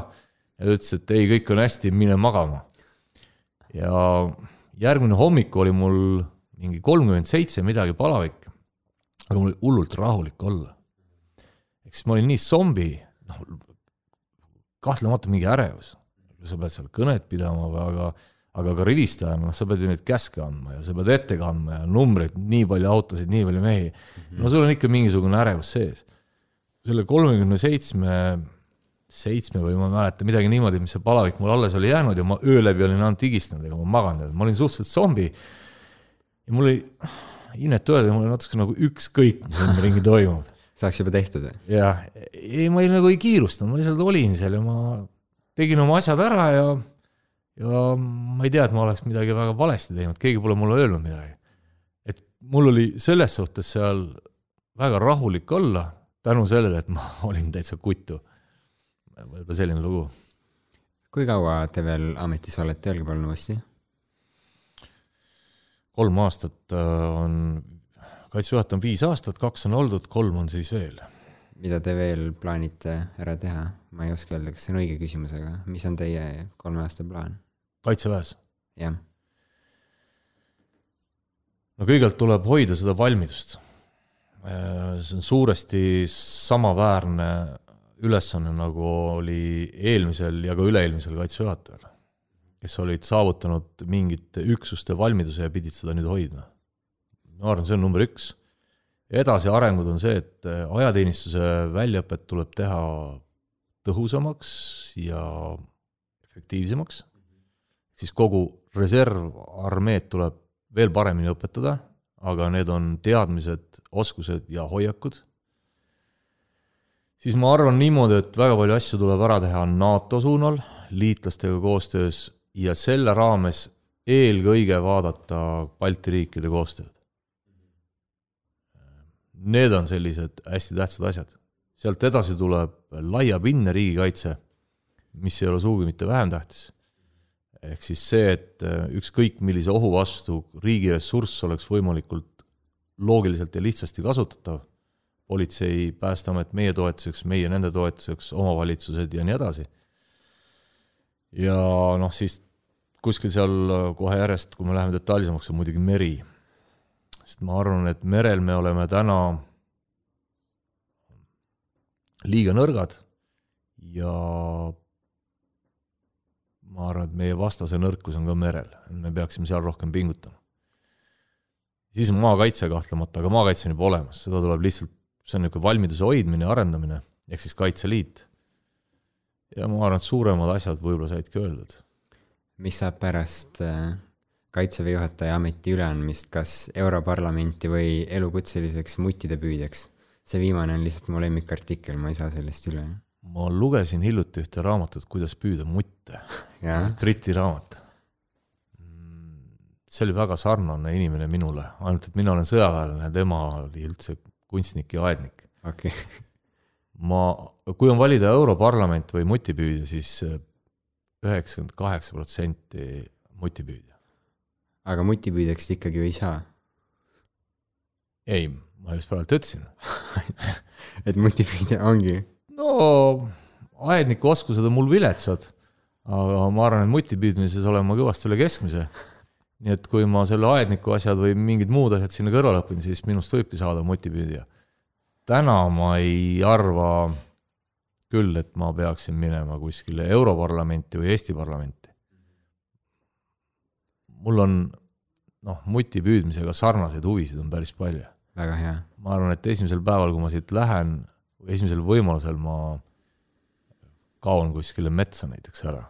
ja ta ütles, et ei, kõik on hästi, mine magama. ja järgmine hommik oli mul mingi kolmkümmend seitse midagi palavik. aga mul oli hullult rahulik olla. ehk siis ma olin nii zombi, noh, kahtlemata mingi ärevus. sa pead seal kõnet pidama aga, aga ka rivistajana, noh, sa pead ju neid käske andma ja sa pead ette kandma ja numbreid, nii palju autosid, nii palju mehi. no sul on ikka mingisugune ärevus sees. selle kolmekümne seitsme, seitsme või ma ei mäleta, midagi niimoodi, mis see palavik mul alles oli jäänud ja ma öö läbi olin ainult higistanud, ega ma maganud, ma olin suhteliselt zombi. ja mul oli, inetu öelda, mul oli natuke nagu ükskõik, mis ümberringi toimub saaks juba tehtud jah, ei, ma ei, nagu ei kiirustanud, ma lihtsalt olin seal ja ma tegin oma asjad ära ja, ja ma ei tea, et ma oleks midagi väga valesti teinud, keegi pole mulle öelnud midagi. et mul oli selles suhtes seal väga rahulik olla tänu sellele, et ma olin täitsa kutu. võib-olla selline lugu. kui kaua te veel ametis olete, öelge palun uuesti. kolm aastat äh, on, kaitsejuhataja on viis aastat, kaks on oldud, kolm on siis veel mida te veel plaanite ära teha? ma ei oska öelda, kas see on õige küsimus, aga mis on teie kolme aasta plaan? kaitseväes jah, no kõigepealt tuleb hoida seda valmidust. see on suuresti samaväärne ülesanne, nagu oli eelmisel ja ka üle-eelmisel kaitsejuhatajal, kes olid saavutanud mingite üksuste valmiduse ja pidid seda nüüd hoidma. Ma arvan, see on number üks. edasiarengud on see, et ajateenistuse väljaõpet tuleb teha tõhusamaks ja efektiivsemaks, siis kogu reservarmeed tuleb veel paremini õpetada, aga need on teadmised, oskused ja hoiakud. siis ma arvan niimoodi, et väga palju asju tuleb ära teha NATO suunal, liitlastega koostöös ja selle raames eelkõige vaadata Balti riikide koostööd. Need on sellised hästi tähtsad asjad. sealt edasi tuleb laiapindne riigikaitse, mis ei ole sugugi mitte vähem tähtis ehk siis see, et äh, ükskõik millise ohu vastu riigi ressurss oleks võimalikult loogiliselt ja lihtsasti kasutatav, politsei, Päästeamet meie toetuseks, meie nende toetuseks, omavalitsused ja nii edasi. ja noh, siis kuskil seal äh, kohe järjest, kui me läheme detailsemaks, on muidugi meri. Sest ma arvan, et merel me oleme täna liiga nõrgad ja ma arvan, et meie vastase nõrkus on ka merel, me peaksime seal rohkem pingutama. siis on maakaitse kahtlemata, aga maakaitse on juba olemas, seda tuleb lihtsalt, see on niisugune valmiduse hoidmine ja arendamine, ehk siis Kaitseliit. ja ma arvan, et suuremad asjad võib-olla saidki öeldud. mis saab pärast äh, kaitseväe juhataja ameti üleandmist, kas Europarlamenti või elukutseliseks muttide püüdjaks? see viimane on lihtsalt mu lemmikartikkel, ma ei saa sellest üle. ma lugesin hiljuti ühte raamatut, kuidas püüda mutte, Briti raamat. see oli väga sarnane inimene minule, ainult et mina olen sõjaväelane, tema oli üldse kunstnik ja aednik. okei okay., ma, kui on valida Europarlament või mutipüüdja, siis üheksakümmend kaheksa protsenti mutipüüdja. Aga mutipüüdjaks ikkagi ju ei saa. ei, ma just praegu ütlesin. et mutipüüdja ongi, no aedniku oskused on mul viletsad, aga ma arvan, et mutipüüdmises olen ma kõvasti üle keskmise. nii et kui ma selle aedniku asjad või mingid muud asjad sinna kõrvale õpin, siis minust võibki saada mutipüüdja. täna ma ei arva küll, et ma peaksin minema kuskile Europarlamenti või Eesti parlamenti. Mul on noh, muti püüdmisega sarnaseid huvisid on päris palju väga hea. ma arvan, et esimesel päeval, kui ma siit lähen, esimesel võimalusel ma kaon kuskile metsa näiteks ära.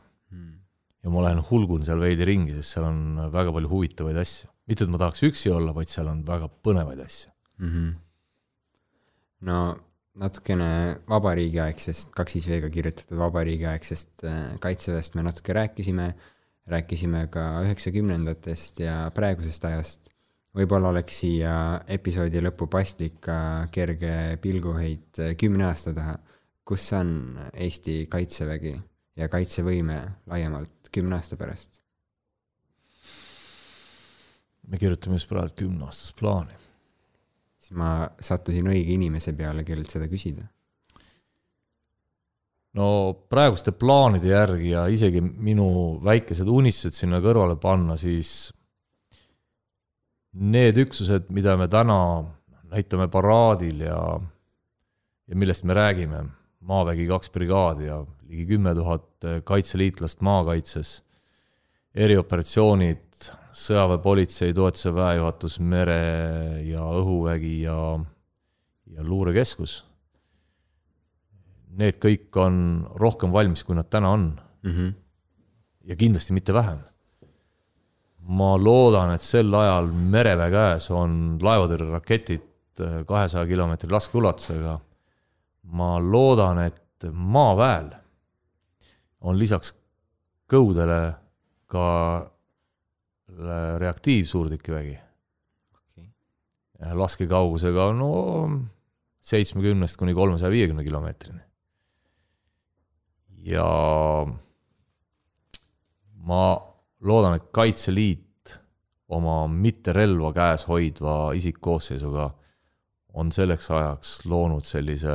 ja ma lähen hulgun seal veidi ringi, sest seal on väga palju huvitavaid asju. mitte, et ma tahaks üksi olla, vaid seal on väga põnevaid asju. mm. -hmm. no natukene vabariigiaegsest, kaks is V-ga kirjutatud vabariigiaegsest äh, kaitseväest me natuke rääkisime, rääkisime ka üheksakümnendatest ja praegusest ajast. võib-olla oleks siia episoodi lõppu paslik ka kerge pilguheit kümne aasta taha, kus on Eesti kaitsevägi ja kaitsevõime laiemalt kümne aasta pärast. me kirjutame just praegu kümneaastast plaani. siis ma sattusin õige inimese peale, kellelt seda küsida. No praeguste plaanide järgi ja isegi minu väikesed unistused sinna kõrvale panna, siis need üksused, mida me täna näitame paraadil ja, ja millest me räägime, maavägi kaks brigaadi ja ligi kümme tuhat kaitseliitlast maakaitses, erioperatsioonid, sõjaväepolitsei, toetuse väejuhatus, mere- ja õhuvägi ja, ja luurekeskus need kõik on rohkem valmis, kui nad täna on mm. -hmm. ja kindlasti mitte vähem. ma loodan, et sel ajal mereväe käes on laevatõrjeraketid kahesaja kilomeetri laskeulatusega. ma loodan, et maaväel on lisaks kõudele ka reaktiivsuurtükivägi Okay. laskekaugusega no seitsmekümnest kuni kolmesaja viiekümne kilomeetrini. Ja ma loodan, et Kaitseliit oma mitte relva käes hoidva isikkoosseisuga on selleks ajaks loonud sellise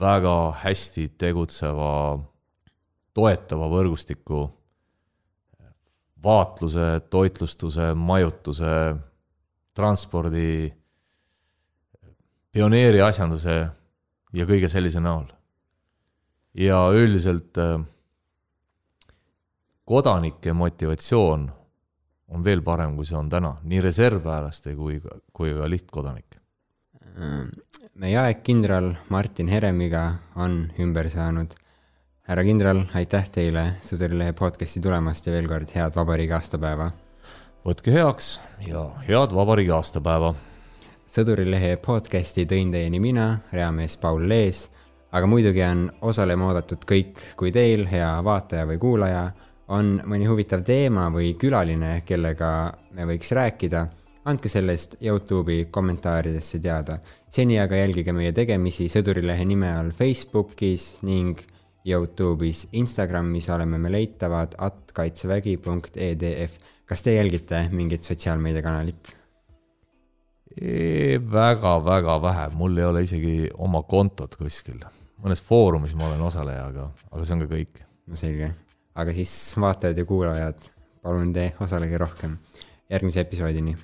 väga hästi tegutseva toetava võrgustiku vaatluse, toitlustuse, majutuse, transpordi, pioneeriasjanduse ja kõige sellise näol. Ja üldiselt äh, kodanike motivatsioon on veel parem, kui see on täna, nii reservväelaste kui, kui ka lihtkodanike. meie aegkindral Martin Heremiga on ümber saanud. härra kindral, aitäh teile Sõdurilehe podcasti tulemast ja veel kord head vabariigi aastapäeva. võtke heaks ja head vabariigi aastapäeva sõdurilehe podcasti tõin teieni mina, reamees Paul Lees, aga muidugi on osalema oodatud kõik, kui teil, hea vaataja või kuulaja, on mõni huvitav teema või külaline, kellega me võiks rääkida, andke sellest Youtube'i kommentaaridesse teada. seni aga jälgige meie tegemisi Sõdurilehe nime all Facebookis ning Youtube'is, Instagramis oleme me leitavad at kaitsevägi.edf. kas te jälgite mingit sotsiaalmeediakanalit? väga-väga vähe, mul ei ole isegi oma kontot kuskil. Mõnes foorumis ma olen osaleja, aga, aga see on ka kõik. no selge, aga siis vaatajad ja kuulajad, palun te osalege rohkem. järgmise episoodini